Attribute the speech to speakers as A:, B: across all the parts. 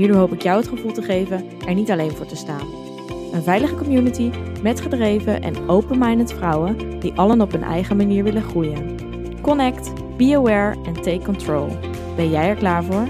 A: Hierdoor hoop ik jou het gevoel te geven er niet alleen voor te staan. Een veilige community met gedreven en open-minded vrouwen die allen op hun eigen manier willen groeien. Connect, be aware en take control. Ben jij er klaar voor?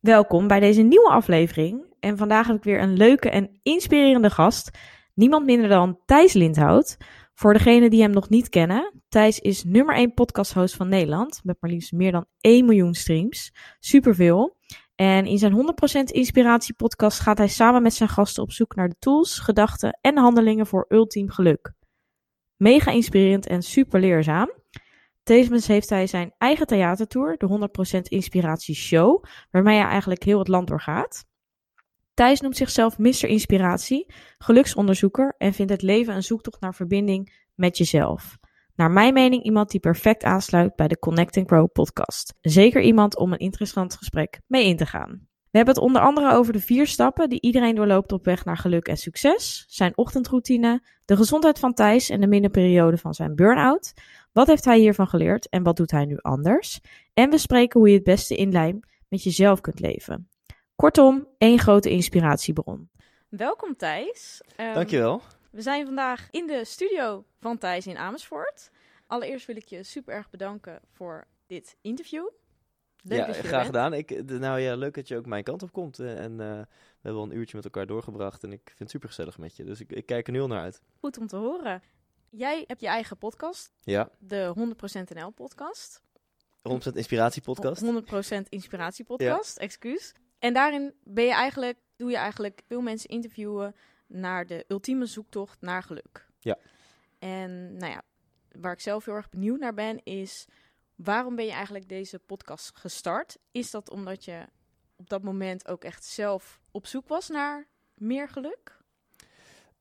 A: Welkom bij deze nieuwe aflevering. En vandaag heb ik weer een leuke en inspirerende gast. Niemand minder dan Thijs Lindhout. Voor degenen die hem nog niet kennen, Thijs is nummer 1 podcasthost van Nederland met maar liefst meer dan 1 miljoen streams. Superveel. En in zijn 100% inspiratie podcast gaat hij samen met zijn gasten op zoek naar de tools, gedachten en handelingen voor ultiem geluk. Mega inspirerend en super leerzaam. Tevens heeft hij zijn eigen theatertour, de 100% Inspiratie Show, waarmee hij eigenlijk heel het land doorgaat. Thijs noemt zichzelf Mr. Inspiratie, geluksonderzoeker en vindt het leven een zoektocht naar verbinding met jezelf. Naar mijn mening iemand die perfect aansluit bij de Connect and Grow podcast. Zeker iemand om een interessant gesprek mee in te gaan. We hebben het onder andere over de vier stappen die iedereen doorloopt op weg naar geluk en succes, zijn ochtendroutine, de gezondheid van Thijs en de middenperiode van zijn burn-out. Wat heeft hij hiervan geleerd en wat doet hij nu anders? En we spreken hoe je het beste in lijn met jezelf kunt leven. Kortom, één grote inspiratiebron. Welkom Thijs. Um,
B: Dankjewel.
A: We zijn vandaag in de studio van Thijs in Amersfoort. Allereerst wil ik je super erg bedanken voor dit interview.
B: Leuk ja, graag gedaan. Ik, nou ja, leuk dat je ook mijn kant op komt. En uh, we hebben al een uurtje met elkaar doorgebracht. En ik vind het super gezellig met je. Dus ik, ik kijk er nu al naar uit.
A: Goed om te horen. Jij hebt je eigen podcast.
B: Ja.
A: De 100% NL podcast.
B: 100% inspiratie podcast.
A: 100% inspiratie podcast, ja. excuus. En daarin ben je eigenlijk, doe je eigenlijk veel mensen interviewen naar de ultieme zoektocht naar geluk.
B: Ja.
A: En nou ja, waar ik zelf heel erg benieuwd naar ben, is waarom ben je eigenlijk deze podcast gestart? Is dat omdat je op dat moment ook echt zelf op zoek was naar meer geluk?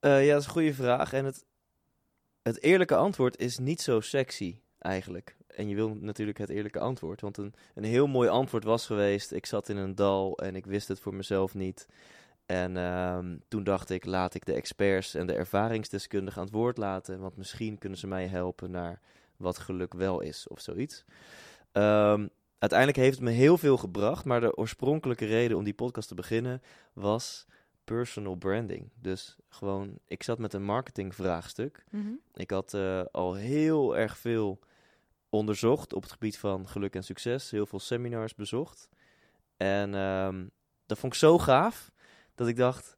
B: Uh, ja, dat is een goede vraag. En het, het eerlijke antwoord is niet zo sexy eigenlijk. En je wil natuurlijk het eerlijke antwoord. Want een, een heel mooi antwoord was geweest. Ik zat in een dal en ik wist het voor mezelf niet. En um, toen dacht ik, laat ik de experts en de ervaringsdeskundigen aan het woord laten. Want misschien kunnen ze mij helpen naar wat geluk wel is of zoiets. Um, uiteindelijk heeft het me heel veel gebracht. Maar de oorspronkelijke reden om die podcast te beginnen was personal branding. Dus gewoon, ik zat met een marketingvraagstuk. Mm -hmm. Ik had uh, al heel erg veel onderzocht op het gebied van geluk en succes. Heel veel seminars bezocht. En um, dat vond ik zo gaaf dat ik dacht,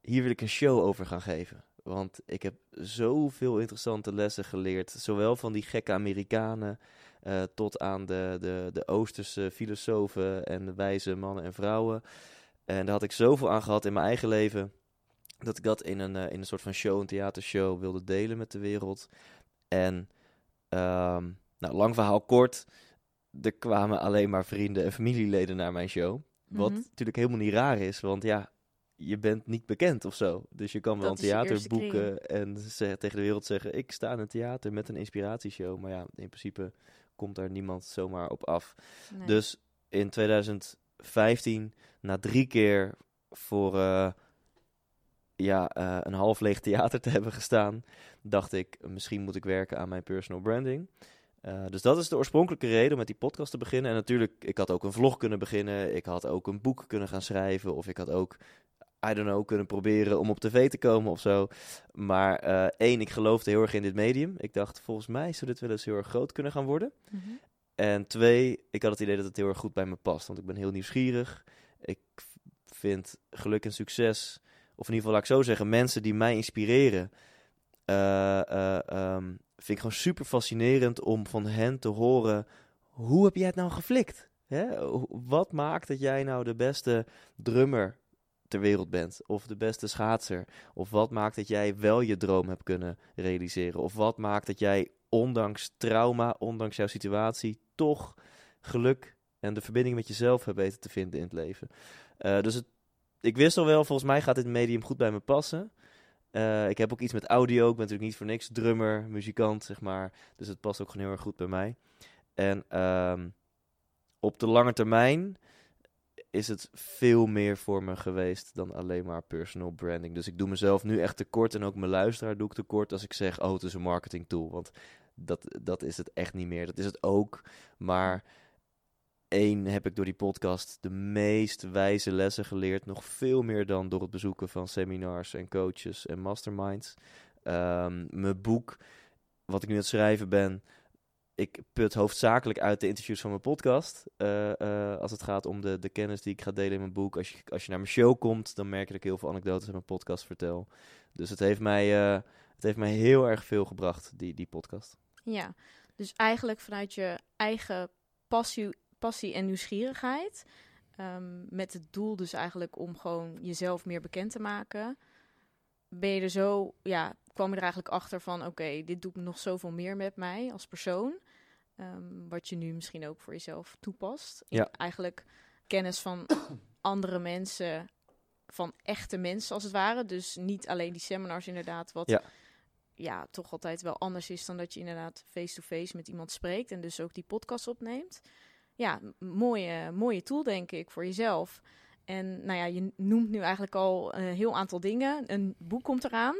B: hier wil ik een show over gaan geven. Want ik heb zoveel interessante lessen geleerd. Zowel van die gekke Amerikanen uh, tot aan de, de, de Oosterse filosofen en de wijze mannen en vrouwen. En daar had ik zoveel aan gehad in mijn eigen leven. Dat ik dat in een, uh, in een soort van show, een theatershow, wilde delen met de wereld. En um, nou, lang verhaal kort. Er kwamen alleen maar vrienden en familieleden naar mijn show. Wat mm -hmm. natuurlijk helemaal niet raar is, want ja, je bent niet bekend of zo. Dus je kan wel dat een theater boeken en zeg, tegen de wereld zeggen: Ik sta in een theater met een inspiratieshow. Maar ja, in principe komt daar niemand zomaar op af. Nee. Dus in 2015, na drie keer voor uh, ja, uh, een half leeg theater te hebben gestaan, dacht ik: Misschien moet ik werken aan mijn personal branding. Uh, dus dat is de oorspronkelijke reden om met die podcast te beginnen. En natuurlijk, ik had ook een vlog kunnen beginnen. Ik had ook een boek kunnen gaan schrijven. Of ik had ook I don't know, kunnen proberen om op tv te komen of zo. Maar uh, één, ik geloofde heel erg in dit medium. Ik dacht, volgens mij zou dit wel eens heel erg groot kunnen gaan worden. Mm -hmm. En twee, ik had het idee dat het heel erg goed bij me past. Want ik ben heel nieuwsgierig. Ik vind geluk en succes, of in ieder geval laat ik zo zeggen, mensen die mij inspireren, uh, uh, um, vind ik gewoon super fascinerend om van hen te horen, hoe heb jij het nou geflikt? Hè? Wat maakt dat jij nou de beste drummer ter wereld bent. Of de beste schaatser. Of wat maakt dat jij wel je droom hebt kunnen realiseren. Of wat maakt dat jij ondanks trauma, ondanks jouw situatie, toch geluk En de verbinding met jezelf hebt weten te vinden in het leven. Eh, dus het, ik wist al wel, volgens mij gaat dit medium goed bij me passen. Eh, ik heb ook iets met audio. Ik ben natuurlijk niet voor niks drummer, muzikant, zeg maar. Dus het past ook gewoon heel erg goed bij mij. En ehm, op de lange termijn is het veel meer voor me geweest dan alleen maar personal branding. Dus ik doe mezelf nu echt tekort en ook mijn luisteraar doe ik tekort als ik zeg, oh, het is een marketing tool. Want dat, dat is het echt niet meer. Dat is het ook, maar één heb ik door die podcast de meest wijze lessen geleerd. Nog veel meer dan door het bezoeken van seminars en coaches en masterminds. Ehm, mijn boek, wat ik nu aan het schrijven ben, ik put hoofdzakelijk uit de interviews van mijn podcast. Uh, uh, als het gaat om de, de kennis die ik ga delen in mijn boek. Als je, als je naar mijn show komt, dan merk je dat ik heel veel anekdotes in mijn podcast vertel. Dus het heeft mij, uh, het heeft mij heel erg veel gebracht, die, die podcast.
A: Ja, dus eigenlijk vanuit je eigen passie, passie en nieuwsgierigheid. Um, met het doel dus eigenlijk om gewoon jezelf meer bekend te maken. Ben je er zo, ja, kwam je er eigenlijk achter van: oké, okay, dit doet nog zoveel meer met mij als persoon. Um, wat je nu misschien ook voor jezelf toepast.
B: Ja.
A: Eigenlijk kennis van andere mensen, van echte mensen als het ware. Dus niet alleen die seminars, inderdaad, wat
B: Ja.
A: ja, toch altijd wel anders is dan dat je inderdaad face-to-face met iemand spreekt en dus ook die podcast opneemt. Ja, mooie, mooie tool denk ik voor jezelf. En nou ja, je noemt nu eigenlijk al een heel aantal dingen. Een boek komt eraan,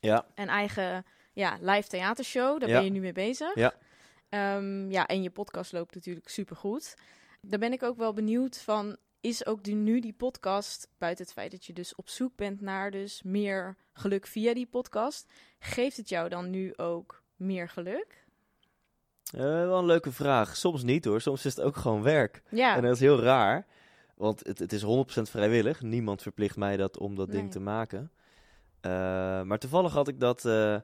B: Ja,
A: een eigen ja, live theatershow, daar
B: Ja.
A: ben je nu mee bezig.
B: Ja.
A: Ehm, ja, en je podcast loopt natuurlijk supergoed. Daar ben ik ook wel benieuwd van, is ook die, nu die podcast, buiten het feit dat je dus op zoek bent naar dus meer geluk via die podcast, geeft het jou dan nu ook meer geluk?
B: Eh, wel een leuke vraag. Soms niet hoor, soms is het ook gewoon werk.
A: Ja,
B: En dat is heel raar, want het, het is 100% vrijwillig. Niemand verplicht mij dat om dat ding te maken. Eh, maar toevallig had ik dat. eh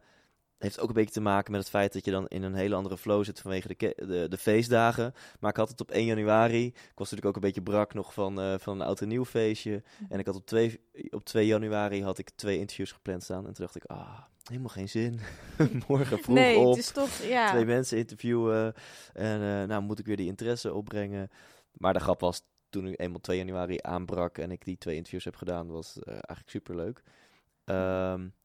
B: heeft ook een beetje te maken met het feit dat je dan in een hele andere flow zit vanwege de, ke- de, de feestdagen. Maar ik had het op 1 januari. Ik was natuurlijk ook een beetje brak nog van, van een oud en nieuw feestje. En ik had op 2, op 2 januari had ik twee interviews gepland staan. En toen dacht ik, ah, helemaal geen zin. Morgen vroeg
A: nee,
B: op
A: het is toch, ja.
B: twee mensen interviewen. En eh, nou moet ik weer die interesse opbrengen. Maar de grap was, toen ik eenmaal 2 januari aanbrak en ik die twee interviews heb gedaan, was eh, eigenlijk super leuk.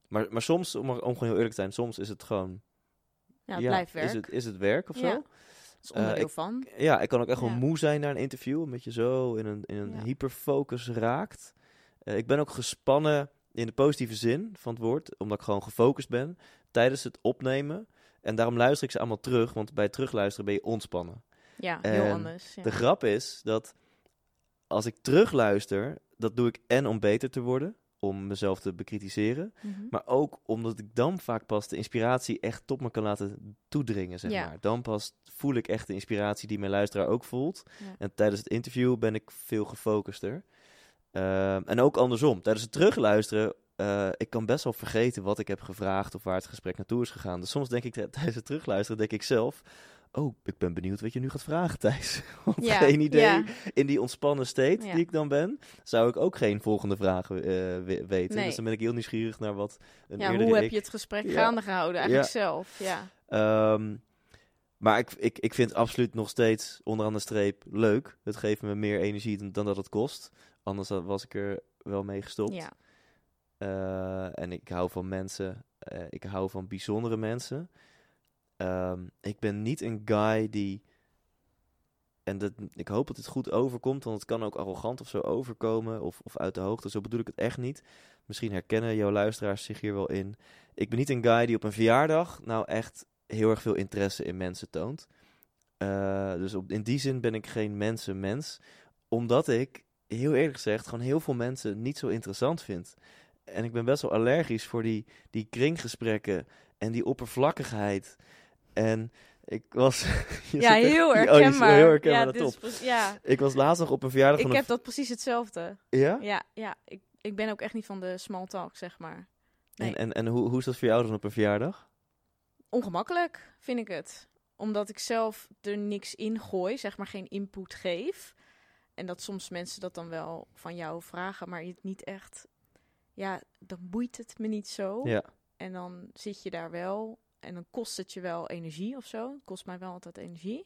B: maar, maar soms, om, om gewoon heel eerlijk te zijn, soms is het gewoon.
A: ja, het blijft werk.
B: Is het, is het werk of
A: Ja.
B: zo?
A: Is onderdeel
B: ik-
A: van.
B: Ja, ik kan ook echt wel moe zijn na een interview, omdat je zo in een, in een hyperfocus raakt. Eh, ik ben ook gespannen in de positieve zin van het woord, omdat ik gewoon gefocust ben tijdens het opnemen. En daarom luister ik ze allemaal terug, want bij terugluisteren ben je ontspannen.
A: Ja, heel anders. Ja.
B: De grap is dat als ik terugluister, dat doe ik en om beter te worden, om mezelf te bekritiseren,
A: Mhm.
B: maar ook omdat ik dan vaak pas de inspiratie echt tot me kan laten toedringen, zeg
A: Ja.
B: maar. Dan pas voel ik echt de inspiratie die mijn luisteraar ook voelt.
A: Ja.
B: En tijdens het interview ben ik veel gefocuster. Ehm, en ook andersom. Tijdens het terugluisteren, eh, ik kan best wel vergeten wat ik heb gevraagd of waar het gesprek naartoe is gegaan. Dus soms denk ik tijdens het terugluisteren, denk ik zelf... Oh, ik ben benieuwd wat je nu gaat vragen, Thijs. Want
A: Ja,
B: geen idee.
A: ja.
B: In die ontspannen state
A: Ja.
B: die ik dan ben, zou ik ook geen volgende vragen eh, we- weten.
A: Nee.
B: Dus dan ben ik heel nieuwsgierig naar wat een
A: Ja, hoe heb
B: ik-
A: je het gesprek gaande gehouden eigenlijk zelf? Ja.
B: Ehm, maar ik, ik, ik vind het absoluut nog steeds onderaan de streep leuk. Het geeft me meer energie dan, dan dat het kost. Anders was ik er wel mee gestopt.
A: ja.
B: Eh, en ik hou van mensen. eh, ik hou van bijzondere mensen. Ehm, ik ben niet een guy die. En dat, ik hoop dat het goed overkomt, want het kan ook arrogant of zo overkomen. Of, of uit de hoogte. Zo bedoel ik het echt niet. Misschien herkennen jouw luisteraars zich hier wel in. Ik ben niet een guy die op een verjaardag nou echt heel erg veel interesse in mensen toont. Eh, dus op, in die zin ben ik geen mensenmens. Omdat ik, heel eerlijk gezegd, gewoon heel veel mensen niet zo interessant vind. En ik ben best wel allergisch voor die, die kringgesprekken en die oppervlakkigheid. En ik was...
A: ja,
B: echt-
A: heel
B: Oh,
A: herkenbaar.
B: heel herkenbaar,
A: ja, is precies- ja,
B: Ik was laatst nog op een verjaardag
A: ik
B: van een...
A: heb dat precies hetzelfde.
B: Ja?
A: Ja, ja ik, ik ben ook echt niet van de small talk, zeg maar. Nee.
B: En, en, en hoe, hoe is dat voor jou dan op een verjaardag?
A: Ongemakkelijk vind ik het. Omdat ik zelf er niks in gooi, zeg maar geen input geef. En dat soms mensen dat dan wel van jou vragen, maar je het niet echt... Ja, dan boeit het me niet zo.
B: Ja.
A: En dan zit je daar wel en dan kost het je wel energie of zo. Het kost mij wel altijd energie.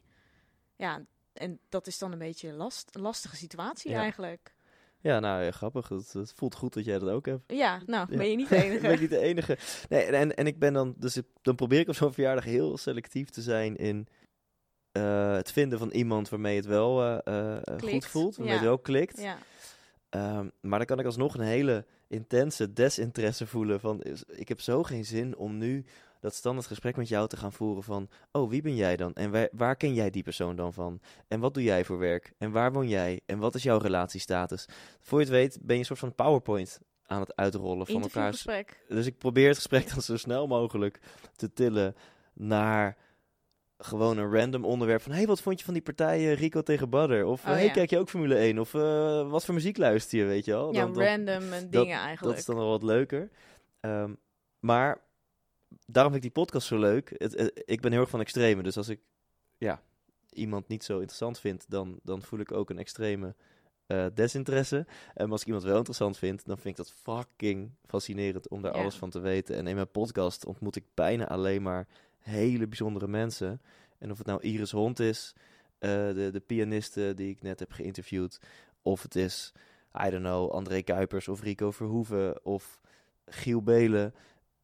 A: Ja, en dat is dan een beetje een last, een lastige situatie
B: Ja.
A: eigenlijk.
B: Ja, nou ja, grappig. Het, het voelt goed dat jij dat ook hebt.
A: Ja, nou,
B: Ja.
A: ben je niet de enige.
B: ben ik niet de enige. Nee, en, en ik ben dan, dus dan probeer ik op zo'n verjaardag heel selectief te zijn in eh, het vinden van iemand waarmee het wel eh, eh, goed voelt, waarmee
A: ja.
B: het wel klikt.
A: Ja,
B: Ehm, maar dan kan ik alsnog een hele intense desinteresse voelen van, ik heb zo geen zin om nu dat standaard gesprek met jou te gaan voeren van, oh, wie ben jij dan? En waar, waar ken jij die persoon dan van? En wat doe jij voor werk? En waar woon jij? En wat is jouw relatiestatus? Voor je het weet ben je een soort van PowerPoint aan het uitrollen van
A: interviewgesprek.
B: dus ik probeer het gesprek dan zo snel mogelijk te tillen naar gewoon een random onderwerp van... hey, wat vond je van die partij eh, Rico tegen Badder? Of
A: Oh,
B: hey,
A: ja.
B: kijk je ook Formule 1? Of eh, wat voor muziek luister je, weet je wel?
A: Ja,
B: Dan- dan-
A: random eh, dingen eigenlijk.
B: dat is dan wel wat leuker. Ehm, maar daarom vind ik die podcast zo leuk. Het, het- ik ben heel erg van extreme. Dus als ik ja, iemand niet zo interessant vind, dan, dan voel ik ook een extreme eh, desinteresse. En als ik iemand wel interessant vind, dan vind ik dat fucking fascinerend om daar
A: Ja.
B: alles van te weten. En in mijn podcast ontmoet ik bijna alleen maar hele bijzondere mensen. En of het nou Iris Hond is, eh, de, de pianiste die ik net heb geïnterviewd, of het is, I don't know, André Kuipers of Rico Verhoeven of Giel Belen.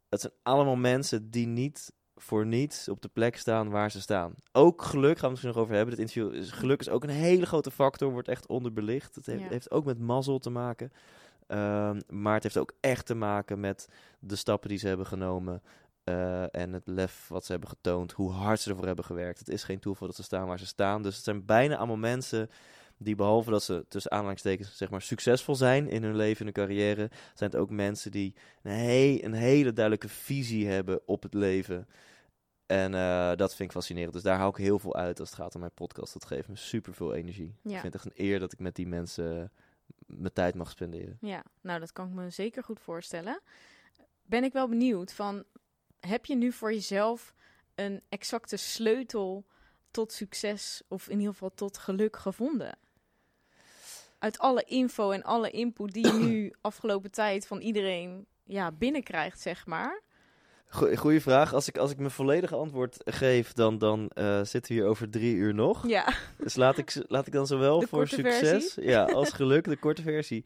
B: Het zijn allemaal mensen die niet voor niets op de plek staan waar ze staan. Ook geluk, gaan we het misschien nog over hebben. Dit interview is, geluk is ook een hele grote factor, wordt echt onderbelicht. Het heeft,
A: Ja.
B: heeft ook met mazzel te maken. Ehm, maar het heeft ook echt te maken met de stappen die ze hebben genomen. Eh, en het lef wat ze hebben getoond. Hoe hard ze ervoor hebben gewerkt. Het is geen toeval dat ze staan waar ze staan. Dus het zijn bijna allemaal mensen die behalve dat ze tussen aanhalingstekens zeg maar succesvol zijn in hun leven, in hun carrière, zijn het ook mensen die een, he- een hele duidelijke visie hebben op het leven. En eh, dat vind ik fascinerend. Dus daar hou ik heel veel uit als het gaat om mijn podcast. Dat geeft me super veel energie.
A: Ja.
B: Ik vind het echt een eer dat ik met die mensen eh, mijn tijd mag spenderen.
A: Ja, nou dat kan ik me zeker goed voorstellen. Ben ik wel benieuwd van, heb je nu voor jezelf een exacte sleutel tot succes of in ieder geval tot geluk gevonden? Uit alle info en alle input die je nu afgelopen tijd van iedereen ja, binnenkrijgt, zeg maar.
B: Go- Goeie vraag. Als ik, als ik mijn volledige antwoord geef, dan, dan eh, zitten we hier over drie uur nog.
A: Ja,
B: Dus laat ik, laat ik dan zowel
A: De
B: voor succes
A: versie.
B: ja, als geluk, de korte versie.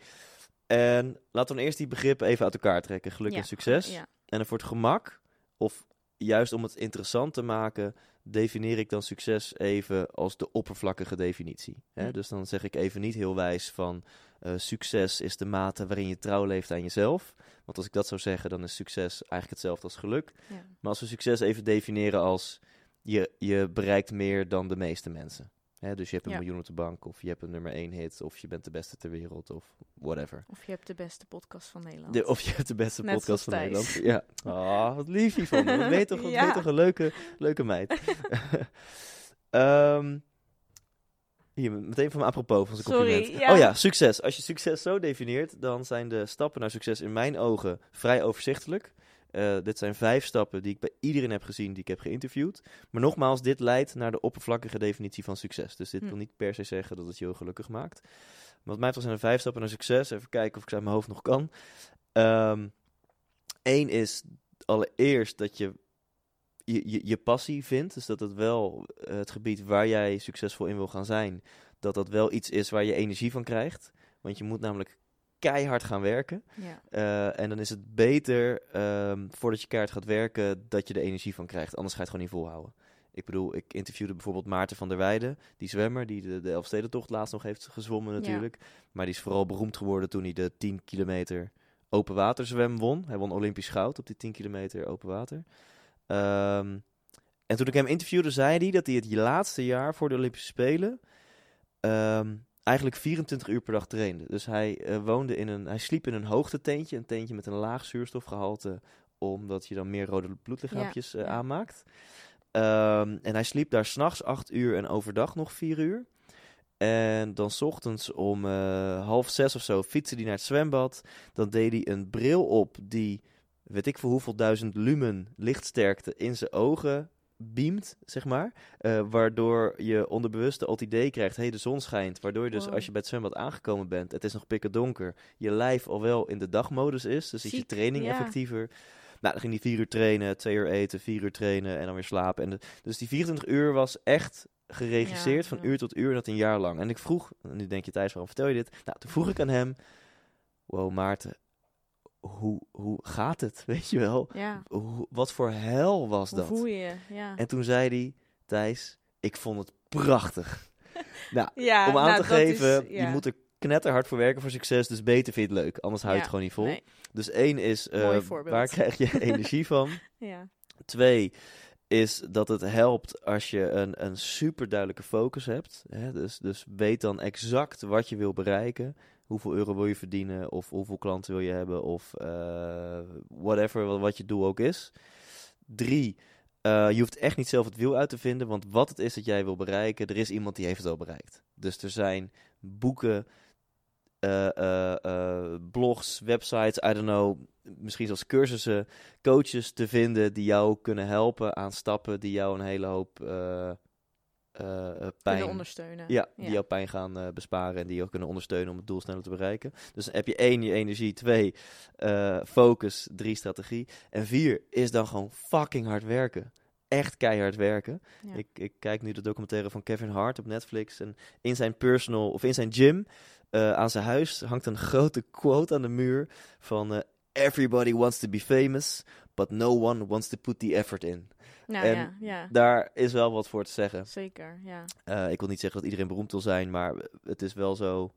B: En laten we dan eerst die begrippen even uit elkaar trekken. Geluk
A: Ja,
B: en succes.
A: ja.
B: En dan voor het gemak, of juist om het interessant te maken, definieer ik dan succes even als de oppervlakkige definitie. Hè? Dus dan zeg ik even niet heel wijs van eh, succes is de mate waarin je trouw leeft aan jezelf. Want als ik dat zou zeggen, dan is succes eigenlijk hetzelfde als geluk.
A: ja.
B: Maar als we succes even definiëren als je, je bereikt meer dan de meeste mensen. Hè, dus je hebt een
A: Ja.
B: miljoen op de bank, of je hebt een nummer één hit, of je bent de beste ter wereld, of whatever.
A: Of je hebt de beste podcast van Nederland.
B: De, of je hebt de beste
A: Net
B: podcast van. Nederland. Ja. Ah, wat lief hiervan. Wat weet toch,
A: Ja.
B: toch een leuke, leuke meid. Ehm, hier, meteen van me apropos van zijn
A: Sorry,
B: compliment.
A: ja.
B: Oh ja, succes. Als je succes zo definieert, dan zijn de stappen naar succes in mijn ogen vrij overzichtelijk. Eh, dit zijn vijf stappen die ik bij iedereen heb gezien die ik heb geïnterviewd. Maar nogmaals, dit leidt naar de oppervlakkige definitie van succes. Dus dit
A: Hm.
B: wil niet per se zeggen dat het je heel gelukkig maakt. Maar wat mij betreft zijn er vijf stappen naar succes. Even kijken of ik ze uit mijn hoofd nog kan. Eén is allereerst dat je je, je je passie vindt. Dus dat het wel eh, het gebied waar jij succesvol in wil gaan zijn, dat dat wel iets is waar je energie van krijgt. Want je moet namelijk keihard gaan werken.
A: Ja.
B: Eh, en dan is het beter, ehm, voordat je keihard gaat werken, dat je er energie van krijgt. Anders ga je het gewoon niet volhouden. Ik bedoel, ik interviewde bijvoorbeeld Maarten van der Weijden, die zwemmer, die de, de Elfstedentocht laatst nog heeft gezwommen natuurlijk. Maar die is vooral beroemd geworden toen hij de 10 kilometer open water zwem won. Hij won Olympisch goud op die 10 kilometer open water. Ehm, en toen ik hem interviewde, zei hij dat hij het laatste jaar voor de Olympische Spelen ehm, eigenlijk 24 uur per dag trainde. Dus hij eh, woonde in een, hij sliep in een hoogtetentje, een tentje met een laag zuurstofgehalte, omdat je dan meer rode bloedlichaampjes eh, aanmaakt. Ehm, en hij sliep daar s'nachts 8 uur en overdag nog 4 uur. En dan 's ochtends om eh, half zes of zo fietste hij naar het zwembad. Dan deed hij een bril op die, weet ik voor hoeveel duizend lumen lichtsterkte in zijn ogen beamt, zeg maar. Eh, waardoor je onderbewust al het idee krijgt, hé, hey, de zon schijnt. Waardoor je dus
A: Wow.
B: als je bij het zwembad aangekomen bent, het is nog pikken donker, je lijf al wel in de dagmodus is. Dus is je training
A: ja.
B: effectiever. Nou, dan ging hij vier uur trainen, twee uur eten, vier uur trainen en dan weer slapen. En de- dus die 24 uur was echt geregisseerd
A: Ja,
B: van
A: ja.
B: uur tot uur, dat een jaar lang. En ik vroeg, nu denk je Thijs, waarom vertel je dit? Nou, toen vroeg ik aan hem, wow Maarten, hoe, hoe gaat het, weet je wel?
A: Ja.
B: Hoe, wat voor hel was
A: Hoe
B: dat?
A: voel je? Ja.
B: En toen zei hij, Thijs, ik vond het prachtig. nou,
A: ja,
B: om aan
A: nou,
B: te geven,
A: is-
B: je moet er knetterhard voor werken voor succes, dus beter vind je het leuk, anders hou je het gewoon niet vol.
A: nee.
B: Dus één is, eh, waar krijg je energie van?
A: Ja.
B: Twee is dat het helpt als je een, een super duidelijke focus hebt. Hè? Dus, dus weet dan exact wat je wil bereiken. Hoeveel euro wil je verdienen, of hoeveel klanten wil je hebben, of eh, whatever, wat, je doel ook is. Drie, eh, je hoeft echt niet zelf het wiel uit te vinden, want wat het is dat jij wil bereiken, er is iemand die heeft het al bereikt. Dus er zijn boeken, eh, blogs, websites, I don't know, misschien zelfs cursussen, coaches te vinden die jou kunnen helpen aan stappen die jou een hele hoop eh, eh,
A: Kunnen
B: pijn,
A: ondersteunen.
B: ja, die jouw pijn gaan eh, besparen en die jou kunnen ondersteunen om het doel sneller te bereiken. Dus dan heb je één, je energie, twee, focus, drie, strategie. En vier is dan gewoon fucking hard werken. Echt keihard werken.
A: Ja.
B: Ik, ik kijk nu de documentaire van Kevin Hart op Netflix. En in zijn personal, of in zijn gym, aan zijn huis, hangt een grote quote aan de muur van... Everybody wants to be famous, but no one wants to put the effort in.
A: Nou
B: en
A: ja, ja.
B: Daar is wel wat voor te zeggen.
A: Zeker, ja.
B: Eh, ik wil niet zeggen dat iedereen beroemd wil zijn, maar het is wel zo.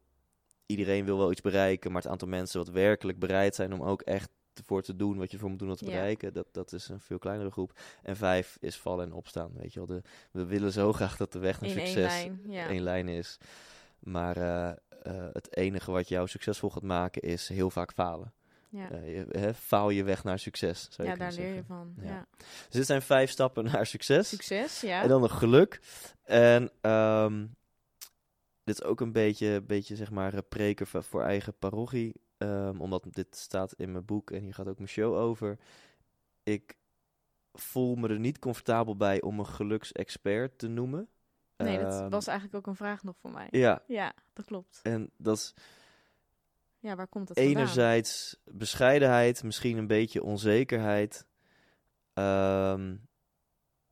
B: Iedereen wil wel iets bereiken, maar het aantal mensen wat werkelijk bereid zijn om ook echt ervoor te doen wat je voor moet doen om te bereiken, dat, dat is een veel kleinere groep. En vijf is vallen en opstaan. Weet je wel, de, we willen zo graag dat de weg naar
A: In één
B: succes
A: lijn, ja.
B: één lijn is. Maar eh, eh, het enige wat jou succesvol gaat maken is heel vaak falen.
A: Ja,
B: Eh, je, hè, faal je weg naar succes. Zou
A: ja daar leer je van.
B: Ja.
A: Ja.
B: Dus dit zijn vijf stappen naar succes.
A: Succes, ja.
B: En dan nog geluk. En ehm, dit is ook een beetje, beetje zeg maar, eh, preken voor, voor eigen parochie. Ehm, omdat dit staat in mijn boek en hier gaat ook mijn show over. Ik voel me er niet comfortabel bij om een geluksexpert te noemen.
A: nee, dat
B: Ehm,
A: was eigenlijk ook een vraag nog voor mij.
B: Ja,
A: Ja, dat klopt.
B: en dat is
A: Ja, waar komt dat vandaan?
B: enerzijds bescheidenheid, misschien een beetje onzekerheid. Ehm,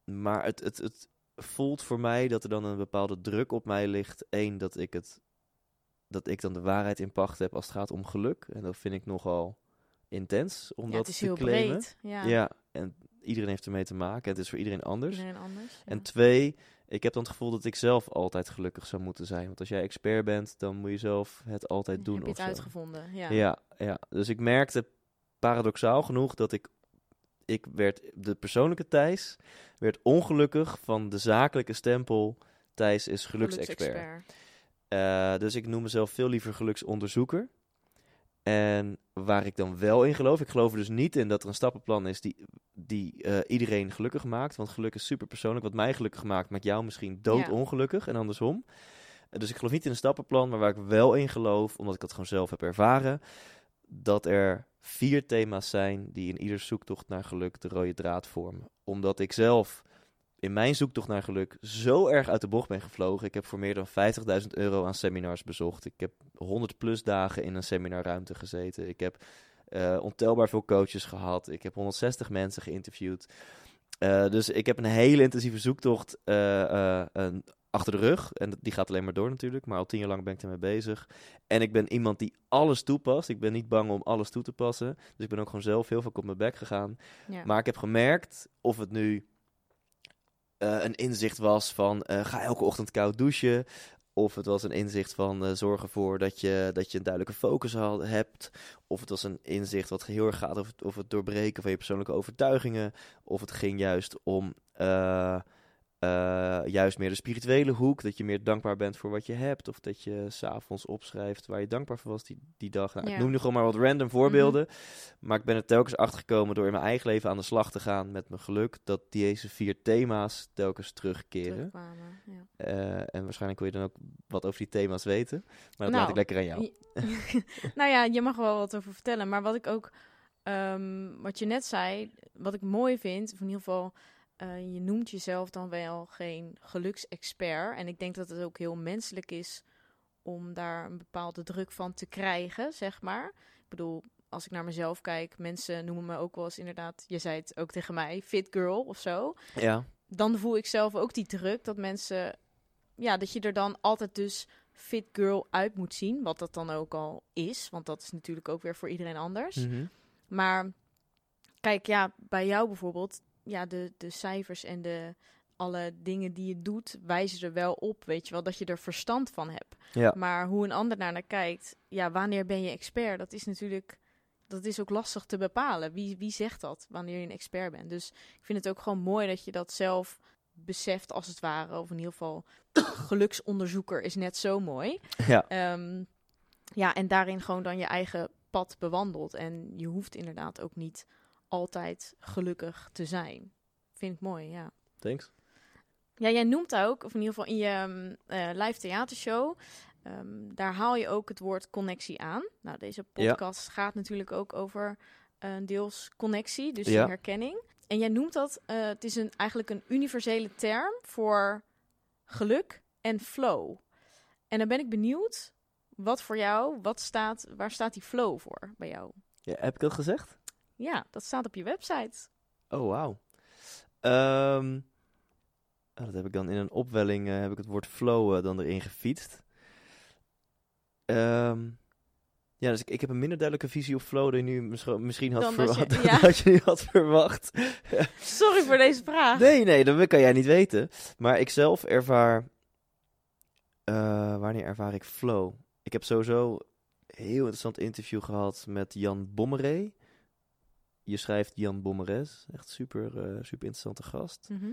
B: maar het, het, het voelt voor mij dat er dan een bepaalde druk op mij ligt. Eén, dat ik, het, dat ik dan de waarheid in pacht heb als het gaat om geluk. En dat vind ik nogal intens om
A: ja,
B: dat
A: het is
B: te claimen.
A: breed. Ja,
B: Ja. en iedereen heeft ermee te maken. Het is voor iedereen anders.
A: iedereen anders. ja.
B: En twee, ik heb dan het gevoel dat ik zelf altijd gelukkig zou moeten zijn. Want als jij expert bent, dan moet je zelf het altijd doen.
A: Heb je het uitgevonden? Ja.
B: Ja, ja. Dus ik merkte paradoxaal genoeg dat ik, ik werd, de persoonlijke Thijs werd ongelukkig van de zakelijke stempel Thijs is geluksexpert.
A: Geluksexpert.
B: Eh, dus ik noem mezelf veel liever geluksonderzoeker. En waar ik dan wel in geloof, ik geloof er dus niet in dat er een stappenplan is die, die eh, iedereen gelukkig maakt. Want geluk is super persoonlijk. Wat mij gelukkig maakt, maakt jou misschien doodongelukkig en andersom. Eh, Dus ik geloof niet in een stappenplan, maar waar ik wel in geloof, omdat ik dat gewoon zelf heb ervaren, dat er vier thema's zijn die in ieder zoektocht naar geluk de rode draad vormen. Omdat ik zelf in mijn zoektocht naar geluk zo erg uit de bocht ben gevlogen. Ik heb voor meer dan 50.000 euro aan seminars bezocht. Ik heb 100 plus dagen in een seminarruimte gezeten. Ik heb eh, ontelbaar veel coaches gehad. Ik heb 160 mensen geïnterviewd. Eh, dus ik heb een hele intensieve zoektocht eh, een- achter de rug. En die gaat alleen maar door natuurlijk. Maar al tien jaar lang ben ik ermee bezig. En ik ben iemand die alles toepast. Ik ben niet bang om alles toe te passen. Dus ik ben ook gewoon zelf heel veel op mijn bek gegaan.
A: Ja.
B: Maar ik heb gemerkt, of het nu een inzicht was van eh, ga elke ochtend koud douchen. Of het was een inzicht van eh, zorg ervoor dat je, dat je een duidelijke focus had, hebt. Of het was een inzicht wat heel erg gaat over het, doorbreken van je persoonlijke overtuigingen. Of het ging juist om eh, eh, juist meer de spirituele hoek. Dat je meer dankbaar bent voor wat je hebt. Of dat je s'avonds opschrijft waar je dankbaar voor was die, die dag. Nou,
A: Ja.
B: Ik noem nu gewoon maar wat random voorbeelden. Maar ik ben er telkens achter gekomen door in mijn eigen leven aan de slag te gaan met mijn geluk. Dat deze vier thema's telkens terugkeren.
A: Ja.
B: Eh, en waarschijnlijk wil je dan ook wat over die thema's weten. Maar dat
A: Nou,
B: laat ik lekker aan jou.
A: nou ja, je mag wel wat over vertellen. Maar wat ik ook, ehm, wat je net zei, wat ik mooi vind, of in ieder geval, eh, je noemt jezelf dan wel geen geluksexpert. En ik denk dat het ook heel menselijk is om daar een bepaalde druk van te krijgen, zeg maar. Ik bedoel, als ik naar mezelf kijk, mensen noemen me ook wel eens inderdaad, je zei het ook tegen mij, fit girl of zo
B: Ja,
A: dan voel ik zelf ook die druk dat mensen ja, dat je er dan altijd dus fit girl uit moet zien. Wat dat dan ook al is. Want dat is natuurlijk ook weer voor iedereen anders.
B: Mhm.
A: Maar kijk, ja, bij jou bijvoorbeeld, ja, de, de cijfers en de alle dingen die je doet, wijzen er wel op, weet je wel, dat je er verstand van hebt.
B: Ja.
A: Maar hoe een ander naar naar kijkt, ja, wanneer ben je expert? Dat is natuurlijk, dat is ook lastig te bepalen. Wie, wie zegt dat, wanneer je een expert bent? Dus ik vind het ook gewoon mooi dat je dat zelf beseft, als het ware. Of in ieder geval, geluksonderzoeker is net zo mooi.
B: Ja.
A: Ehm, ja, en daarin gewoon dan je eigen pad bewandelt. En je hoeft inderdaad ook niet altijd gelukkig te zijn. Vind ik mooi, ja.
B: Thanks.
A: Ja, jij noemt ook, of in ieder geval in je um, live theatershow, um, daar haal je ook het woord connectie aan. Nou, deze podcast ja. gaat natuurlijk ook over uh, deels connectie, dus
B: Ja.
A: herkenning. En jij noemt dat, uh, het is een, eigenlijk een universele term voor geluk en flow. En dan ben ik benieuwd, wat voor jou, wat staat, waar staat die flow voor bij jou?
B: Ja, heb ik dat gezegd?
A: Ja, dat staat op je website.
B: Oh, wauw. Ehm, oh, dat heb ik dan in een opwelling, eh, heb ik het woord flow eh, dan erin gefietst. Ehm, ja, dus ik, ik heb een minder duidelijke visie op flow dan je nu misschien, misschien had,
A: Dan dat je-
B: verwacht.
A: ja.
B: dat je nu had verwacht.
A: Sorry voor deze vraag.
B: Nee, nee, dat kan jij niet weten. Maar ik zelf ervaar. eh, wanneer ervaar ik flow? Ik heb sowieso een heel interessant interview gehad met Jan Bommeré. Je schrijft Jan Bommeres. Echt super, eh, super interessante gast.
A: Mhm.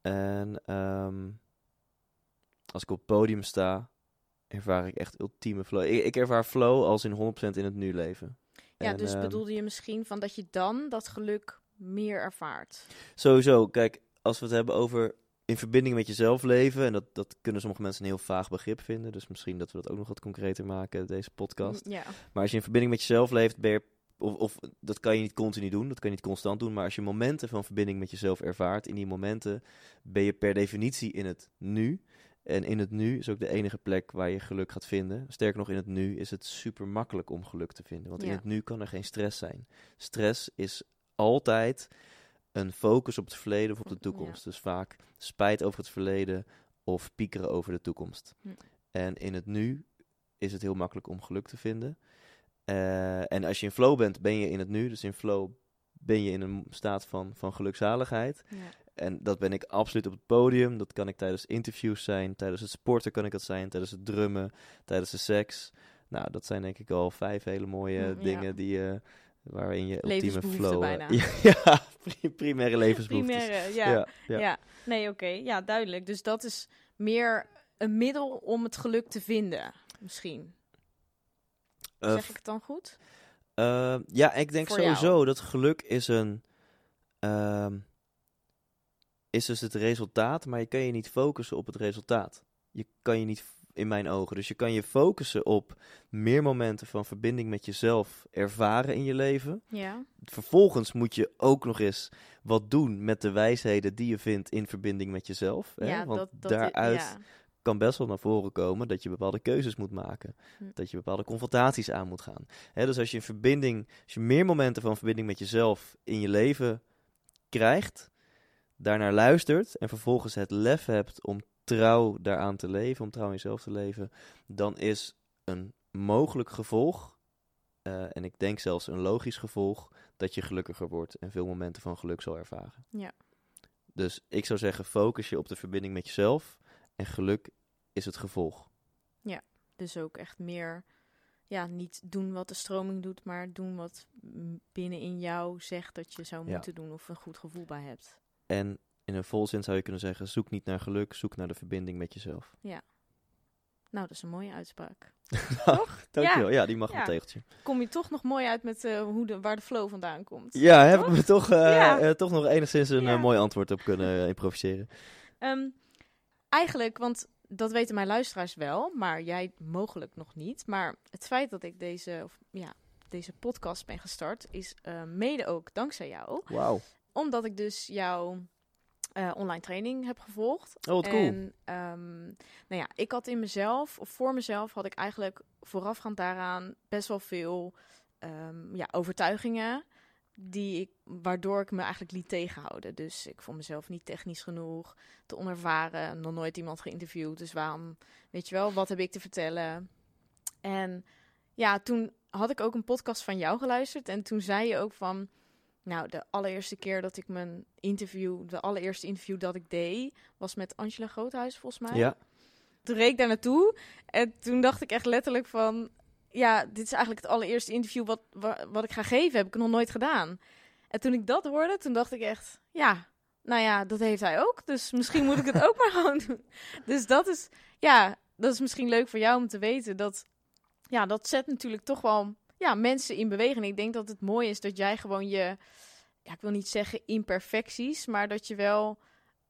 B: En ehm, als ik op het podium sta, ervaar ik echt ultieme flow. Ik, ik ervaar flow als in 100% in het nu leven.
A: Ja,
B: En,
A: dus
B: ehm,
A: bedoelde je misschien van dat je dan dat geluk meer ervaart?
B: Sowieso, kijk, als we het hebben over in verbinding met jezelf leven, en dat, dat kunnen sommige mensen een heel vaag begrip vinden, dus misschien dat we dat ook nog wat concreter maken, deze podcast.
A: Ja,
B: Maar als je in verbinding met jezelf leeft, ben je, of, of dat kan je niet continu doen, dat kan je niet constant doen, maar als je momenten van verbinding met jezelf ervaart, in die momenten ben je per definitie in het nu. En in het nu is ook de enige plek waar je geluk gaat vinden. Sterker nog, in het nu is het super makkelijk om geluk te vinden. Want in het nu kan er geen stress zijn. Stress is altijd een focus op het verleden of op de
A: Ja.
B: toekomst. Dus vaak spijt over het verleden of piekeren over de toekomst.
A: Hm.
B: En in het nu is het heel makkelijk om geluk te vinden. Eh, en als je in flow bent, ben je in het nu. Dus in flow ben je in een staat van, van gelukzaligheid.
A: ja.
B: En dat ben ik absoluut op het podium. Dat kan ik tijdens interviews zijn. Tijdens het sporten kan ik dat zijn. Tijdens het drummen. Tijdens de seks. Nou, dat zijn denk ik al vijf hele mooie
A: Mm, ja.
B: dingen die, eh, waarin je ultieme flow... eh,
A: bijna.
B: ja, ja, pri- primaire levensbehoeftes.
A: Primaire, ja. ja.
B: ja.
A: Nee, oké. Ja, duidelijk. Dus dat is meer een middel om het geluk te vinden, misschien.
B: Eh,
A: zeg ik het dan goed?
B: Uh, ja, ik denk
A: Voor
B: sowieso
A: jou.
B: dat geluk is een. ehm, is dus het resultaat, maar je kan je niet focussen op het resultaat. Je kan je niet, in mijn ogen, dus je kan je focussen op meer momenten van verbinding met jezelf ervaren in je leven.
A: Ja.
B: Vervolgens moet je ook nog eens wat doen met de wijsheden die je vindt in verbinding met jezelf. Hè?
A: ja,
B: Want
A: dat, dat,
B: daaruit
A: ja.
B: Kan best wel naar voren komen dat je bepaalde keuzes moet maken.
A: Hm.
B: Dat je bepaalde confrontaties aan moet gaan. Hè, dus als je in verbinding, als je meer momenten van verbinding met jezelf in je leven krijgt, daarnaar luistert en vervolgens het lef hebt om trouw daaraan te leven, om trouw in jezelf te leven, dan is een mogelijk gevolg, eh, en ik denk zelfs een logisch gevolg, dat je gelukkiger wordt en veel momenten van geluk zal ervaren.
A: Ja.
B: Dus ik zou zeggen, focus je op de verbinding met jezelf en geluk is het gevolg.
A: Dus ook echt meer, ja, niet doen wat de stroming doet, maar doen wat binnenin jou zegt dat je zou
B: Ja.
A: moeten doen of een goed gevoel bij hebt.
B: En in een volzin zou je kunnen zeggen, zoek niet naar geluk, zoek naar de verbinding met jezelf.
A: Nou, dat is een mooie uitspraak.
B: Dankjewel. Ja, die mag
A: Ja.
B: een tegeltje.
A: Kom je toch nog mooi uit met eh, hoe de, waar de flow vandaan komt.
B: Ja, heb ik
A: Toch?
B: me toch,
A: Ja.
B: toch nog enigszins een
A: Ja.
B: mooi antwoord op kunnen improviseren.
A: Ehm, eigenlijk, want dat weten mijn luisteraars wel, maar jij mogelijk nog niet. Maar het feit dat ik deze, of, ja, deze podcast ben gestart, is eh, mede ook dankzij jou.
B: Wauw.
A: Omdat ik dus jouw eh, online training heb gevolgd.
B: Oh, wat cool.
A: En ehm, nou ja, ik had in mezelf, of voor mezelf, had ik eigenlijk voorafgaand daaraan best wel veel ehm, ja, overtuigingen. Die ik, waardoor ik me eigenlijk liet tegenhouden. Dus ik vond mezelf niet technisch genoeg, te onervaren, nog nooit iemand geïnterviewd. Dus waarom, weet je wel, wat heb ik te vertellen? En ja, toen had ik ook een podcast van jou geluisterd. En toen zei je ook van, nou, de allereerste keer dat ik mijn interview, de allereerste interview dat ik deed, was met Angela Groothuis volgens mij.
B: Ja,
A: Toen reed ik daar naartoe en toen dacht ik echt letterlijk van... Ja, dit is eigenlijk het allereerste interview wat, wa- wat ik ga geven. Heb ik nog nooit gedaan. En toen ik dat hoorde, toen dacht ik echt... Ja, nou ja, dat heeft hij ook. Dus misschien moet ik het ook maar gewoon doen. Dus dat is... Ja, dat is misschien leuk voor jou om te weten. Dat, ja, dat zet natuurlijk toch wel ja, mensen in beweging. Ik denk dat het mooi is dat jij gewoon je... Ja, ik wil niet zeggen imperfecties, maar dat je wel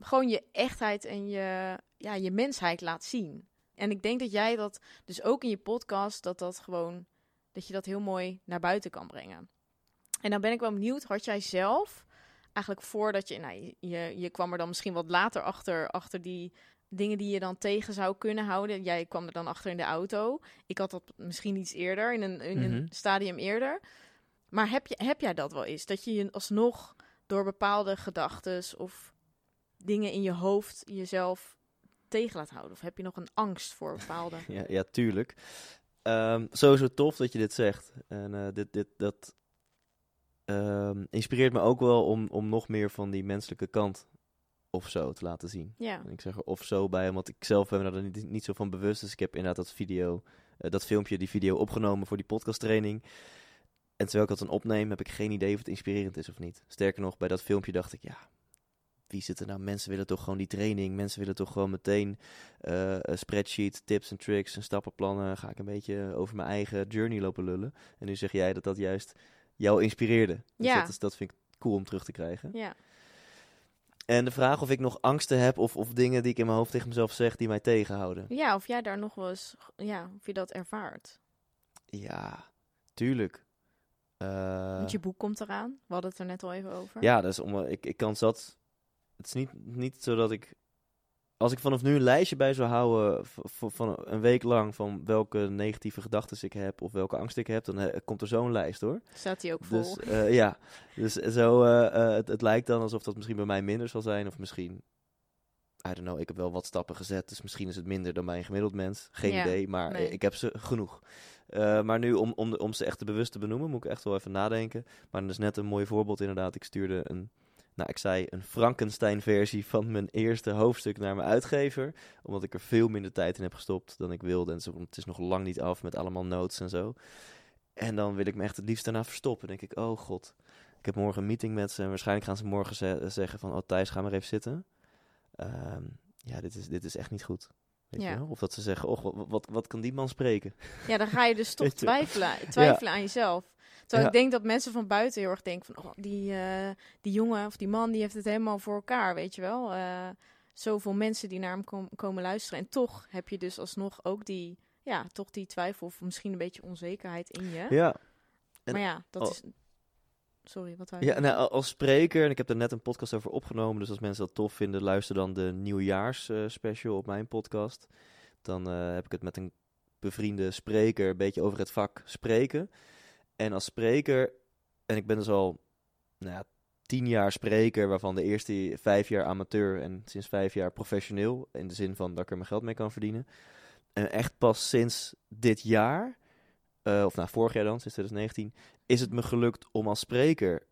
A: gewoon je echtheid en je, ja, je mensheid laat zien. En ik denk dat jij dat dus ook in je podcast, dat dat gewoon, dat je dat heel mooi naar buiten kan brengen. En dan ben ik wel benieuwd, had jij zelf, eigenlijk voordat je, nou, je- je, kwam er dan misschien wat later achter, achter die dingen die je dan tegen zou kunnen houden. Jij kwam er dan achter in de auto. Ik had dat misschien iets eerder, in een, in
B: Mhm.
A: een stadium eerder. Maar heb, je, heb jij dat wel eens? Dat je je alsnog door bepaalde gedachten of dingen in je hoofd jezelf tegen laat houden? Of heb je nog een angst voor bepaalde?
B: ja, ja tuurlijk. Ehm, sowieso tof dat je dit zegt. En eh, dit, dit, dat ehm, inspireert me ook wel om, om nog meer van die menselijke kant of zo te laten zien.
A: Ja,
B: En ik zeg er of zo bij, want ik zelf ben daar niet, niet zo van bewust. Dus ik heb inderdaad dat video, eh, dat filmpje, die video opgenomen voor die podcasttraining. En terwijl ik dat dan opneem, heb ik geen idee of het inspirerend is of niet. Sterker nog, bij dat filmpje dacht ik, ja, wie zit er nou? Mensen willen toch gewoon die training. Mensen willen toch gewoon meteen eh, een spreadsheet, tips en tricks en stappenplannen. Ga ik een beetje over mijn eigen journey lopen lullen. En nu zeg jij dat dat juist jou inspireerde. Dus
A: Ja.
B: dat, is, dat vind ik cool om terug te krijgen.
A: ja.
B: En de vraag of ik nog angsten heb of, of dingen die ik in mijn hoofd tegen mezelf zeg die mij tegenhouden.
A: ja, of jij daar nog wel eens, ja, of je dat ervaart.
B: Ja, tuurlijk. Eh,
A: Want je boek komt eraan. We hadden het er net al even over.
B: ja, dus om, ik, ik kan zat. Het is niet, niet zo dat ik. Als ik vanaf nu een lijstje bij zou houden van een week lang van welke negatieve gedachten ik heb of welke angst ik heb, dan eh, komt er zo'n lijst hoor.
A: Staat die ook vol?
B: Dus ja, dus zo, eh, eh, het, het lijkt dan alsof dat misschien bij mij minder zal zijn. Of misschien, I don't know, ik heb wel wat stappen gezet. Dus misschien is het minder dan bij een gemiddeld mens. Geen
A: Ja,
B: idee, maar
A: nee.
B: ik heb ze genoeg. Maar nu, om, om, de- om ze echt te bewust te benoemen, moet ik echt wel even nadenken. Maar dat is net een mooi voorbeeld inderdaad. Ik stuurde een, nou ik zei een Frankenstein-versie van mijn eerste hoofdstuk naar mijn uitgever. Omdat ik er veel minder tijd in heb gestopt dan ik wilde. En zo- het is nog lang niet af met allemaal notes en zo. En dan wil ik me echt het liefst daarna verstoppen. Dan denk ik, oh god, ik heb morgen een meeting met ze. En waarschijnlijk gaan ze morgen ze- zeggen van, oh Thijs, ga maar even zitten. Ehm, ja, dit is, dit is echt niet goed. Weet
A: Ja.
B: je wel? Of dat ze zeggen, oh, wat, wat, wat kan die man spreken?
A: Ja, dan ga je dus toch twijfelen, twijfelen aan jezelf. Terwijl
B: Ja.
A: ik denk dat mensen van buiten heel erg denken van... Oh, die, eh, die jongen of die man, die heeft het helemaal voor elkaar, weet je wel. Eh, zoveel mensen die naar hem kom- komen luisteren. En toch heb je dus alsnog ook die, ja, toch die twijfel of misschien een beetje onzekerheid in je.
B: Ja, en-
A: maar ja, dat
B: oh.
A: is... Sorry, wat je
B: Ja, nou, als spreker, en ik heb er net een podcast over opgenomen, dus als mensen dat tof vinden, luister dan de nieuwjaars eh, special op mijn podcast. Dan eh, heb ik het met een bevriende spreker een beetje over het vak spreken. En als spreker, en ik ben dus al nou ja, tien jaar spreker, waarvan de eerste vijf jaar amateur en sinds vijf jaar professioneel, in de zin van dat ik er mijn geld mee kan verdienen. En echt pas sinds dit jaar, eh, of nou vorig jaar dan, sinds 2019, is het me gelukt om als spreker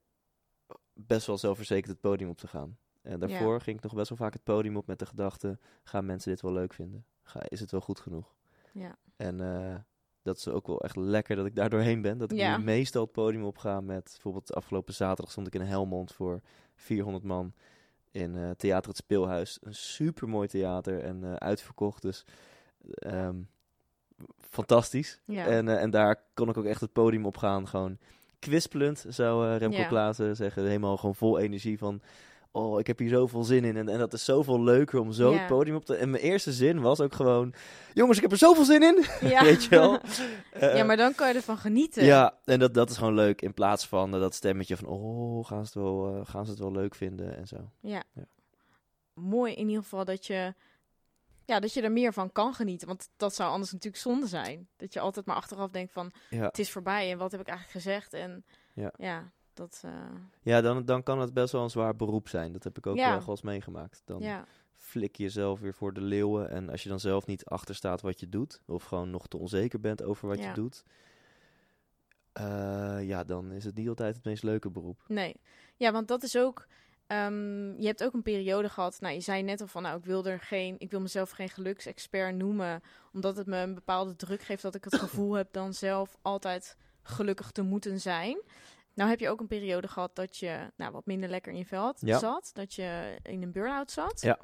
B: best wel zelfverzekerd het podium op te gaan. En daarvoor ging ik nog best wel vaak het podium op met de gedachte: gaan mensen dit wel leuk vinden? Ga, is het wel goed genoeg?
A: Ja.
B: En eh, dat is ook wel echt lekker dat ik daar doorheen ben. Dat ik
A: Ja.
B: nu meestal het podium op ga met bijvoorbeeld afgelopen zaterdag stond ik in Helmond voor 400 man in eh, Theater het Speelhuis. Een super mooi theater en eh, uitverkocht. Dus ehm, fantastisch.
A: Ja.
B: En, eh, en daar kon ik ook echt het podium op gaan. Gewoon kwispelend, zou Remco
A: Ja.
B: Klaassen zeggen. Helemaal gewoon vol energie van... Oh, ik heb hier zoveel zin in. En, en dat is zoveel leuker om zo het podium op te... En mijn eerste zin was ook gewoon... Jongens, ik heb er zoveel zin in!
A: ja.
B: Weet je wel? Eh,
A: ja, maar dan kan je ervan genieten.
B: ja, en dat, dat is gewoon leuk. In plaats van dat stemmetje van... Oh, gaan ze, het wel, eh, gaan ze het wel leuk vinden en zo.
A: Ja.
B: Ja.
A: Mooi in ieder geval dat je, ja, dat je er meer van kan genieten. Want dat zou anders natuurlijk zonde zijn. Dat je altijd maar achteraf denkt van
B: Ja,
A: het is voorbij en wat heb ik eigenlijk gezegd. En
B: Ja.
A: ja, Dat, eh,
B: Ja, dan, dan kan het best wel een zwaar beroep zijn. Dat heb ik ook
A: Ja.
B: wel eens meegemaakt. Dan
A: ja.
B: flik je jezelf weer voor de leeuwen. En als je dan zelf niet achter staat wat je doet, of gewoon nog te onzeker bent over wat
A: Ja.
B: je doet, eh, ja, dan is het niet altijd het meest leuke beroep.
A: Nee. Ja, want dat is ook. ehm, je hebt ook een periode gehad. Nou, je zei net al van, nou, ik wil er geen, ik wil mezelf geen geluksexpert noemen, omdat het me een bepaalde druk geeft dat ik het gevoel heb dan zelf altijd gelukkig te moeten zijn. Nou heb je ook een periode gehad dat je, nou, wat minder lekker in je vel
B: Ja.
A: zat, dat je in een burn-out zat.
B: Ja.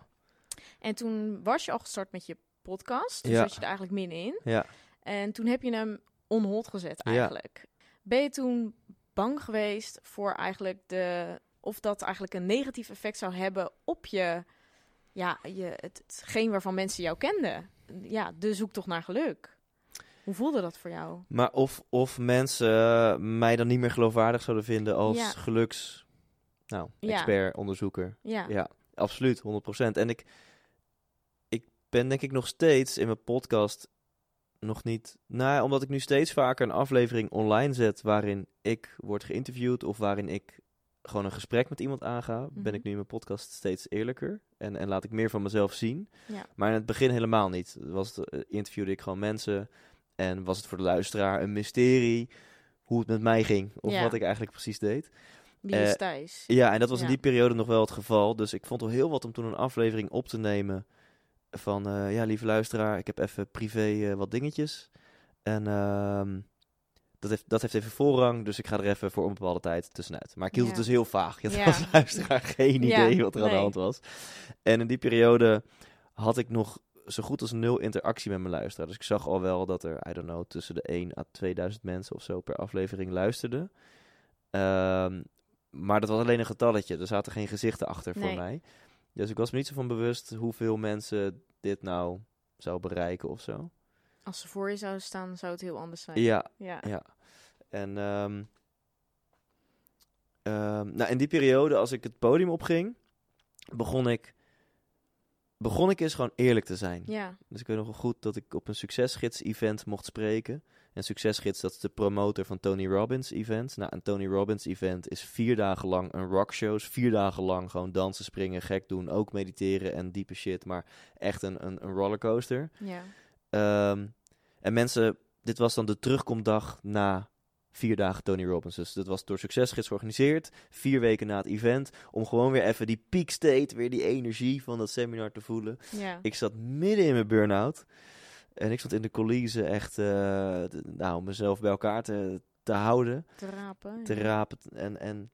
A: En toen was je al gestart met je podcast, dus
B: Ja.
A: zat je er eigenlijk middenin.
B: Ja,
A: En toen heb je hem on hold gezet
B: Ja.
A: eigenlijk. Ben je toen bang geweest voor eigenlijk de... Of dat eigenlijk een negatief effect zou hebben op je... Ja, je, het, hetgeen waarvan mensen jou kenden. Ja, de zoektocht naar geluk. Hoe voelde dat voor jou?
B: maar of, of mensen eh, mij dan niet meer geloofwaardig zouden vinden als
A: Ja.
B: geluks, nou,
A: Ja.
B: expert, onderzoeker.
A: Ja,
B: Ja, absoluut, 100%. En ik, ik ben denk ik nog steeds in mijn podcast nog niet... Nou, omdat ik nu steeds vaker een aflevering online zet waarin ik word geïnterviewd of waarin ik gewoon een gesprek met iemand aanga, ben
A: Mhm.
B: ik nu in mijn podcast steeds eerlijker en, en laat ik meer van mezelf zien.
A: Ja.
B: Maar in het begin helemaal niet. Was het, eh, interviewde ik gewoon mensen en was het voor de luisteraar een mysterie hoe het met mij ging of
A: Ja.
B: wat ik eigenlijk precies deed.
A: wie is
B: Eh? Ja, en dat was in die periode nog wel het geval. Dus ik vond wel heel wat om toen een aflevering op te nemen. Van, eh, ja, lieve luisteraar, ik heb even privé eh, wat dingetjes. En ehm, dat, heeft, dat heeft even voorrang, dus ik ga er even voor een bepaalde tijd tussenuit. Maar ik hield
A: Ja.
B: het dus heel vaag. Je had
A: Ja.
B: als luisteraar geen
A: Ja,
B: idee wat er aan de hand was. En in die periode had ik nog zo goed als nul interactie met mijn luisteraar. Dus ik zag al wel dat er, I don't know, tussen de 1 à 2000 mensen of zo per aflevering luisterden. Ehm, maar dat was alleen een getalletje. Er zaten geen gezichten achter voor mij. Dus ik was me niet zo van bewust hoeveel mensen dit nou zou bereiken of zo.
A: Als ze voor je zouden staan, zou het heel anders zijn.
B: Ja,
A: Ja.
B: ja. En ehm, nou, in die periode, als ik het podium opging, begon ik, begon ik eens gewoon eerlijk te zijn.
A: Ja.
B: Dus ik weet nog wel goed dat ik op een succesgids-event mocht spreken. En succesgids, dat is de promotor van Tony Robbins event. Nou, een Tony Robbins event is vier dagen lang een rockshow. Is vier dagen lang gewoon dansen, springen, gek doen, ook mediteren en diepe shit. Maar echt een, een, een rollercoaster.
A: Ja.
B: Ehm, en mensen, dit was dan de terugkomdag na vier dagen Tony Robbins. Dus dat was door Succesgids georganiseerd. Vier weken na het event. Om gewoon weer even die peak state, weer die energie van dat seminar te voelen.
A: Ja.
B: Ik zat midden in mijn burn-out. En ik stond in de coulissen echt, eh, nou, mezelf bij elkaar te, te houden,
A: Te rapen.
B: te
A: ja.
B: rapen. En, en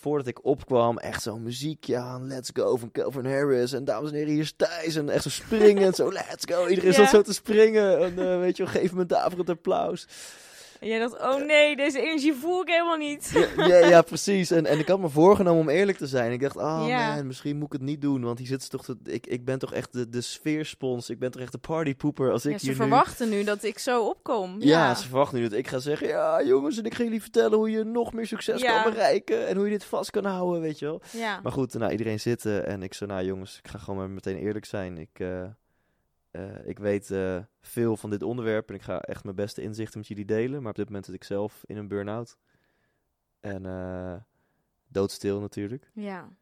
B: voordat ik opkwam, echt zo'n muziekje aan, let's go, van Calvin Harris. En dames en heren, hier is Thijs. En echt zo springend, zo let's go. Iedereen
A: Ja.
B: zat zo te springen. En eh, weet je wel, geef me een daverend applaus.
A: En jij dacht, oh nee, deze energie voel ik helemaal niet.
B: Ja, ja, ja, precies. En, en ik had me voorgenomen om eerlijk te zijn. Ik dacht, oh
A: Ja.
B: man, misschien moet ik het niet doen. Want hier zit ze toch te, ik, ik ben toch echt de, de sfeerspons. Ik ben toch echt de partypoeper als ik
A: Ja, ze
B: hier
A: verwachten nu dat ik zo opkom.
B: Ja, ze verwachten nu dat ik ga zeggen... Ja, jongens, en ik ga jullie vertellen hoe je nog meer succes kan bereiken. En hoe je dit vast kan houden, weet je wel.
A: ja.
B: Maar goed, nou, iedereen zitten. En ik zei, nou jongens, ik ga gewoon maar meteen eerlijk zijn. Ik, eh, eh, ik weet eh, veel van dit onderwerp. En ik ga echt mijn beste inzichten met jullie delen. Maar op dit moment zit ik zelf in een burn-out. En eh, doodstil natuurlijk.
A: ja,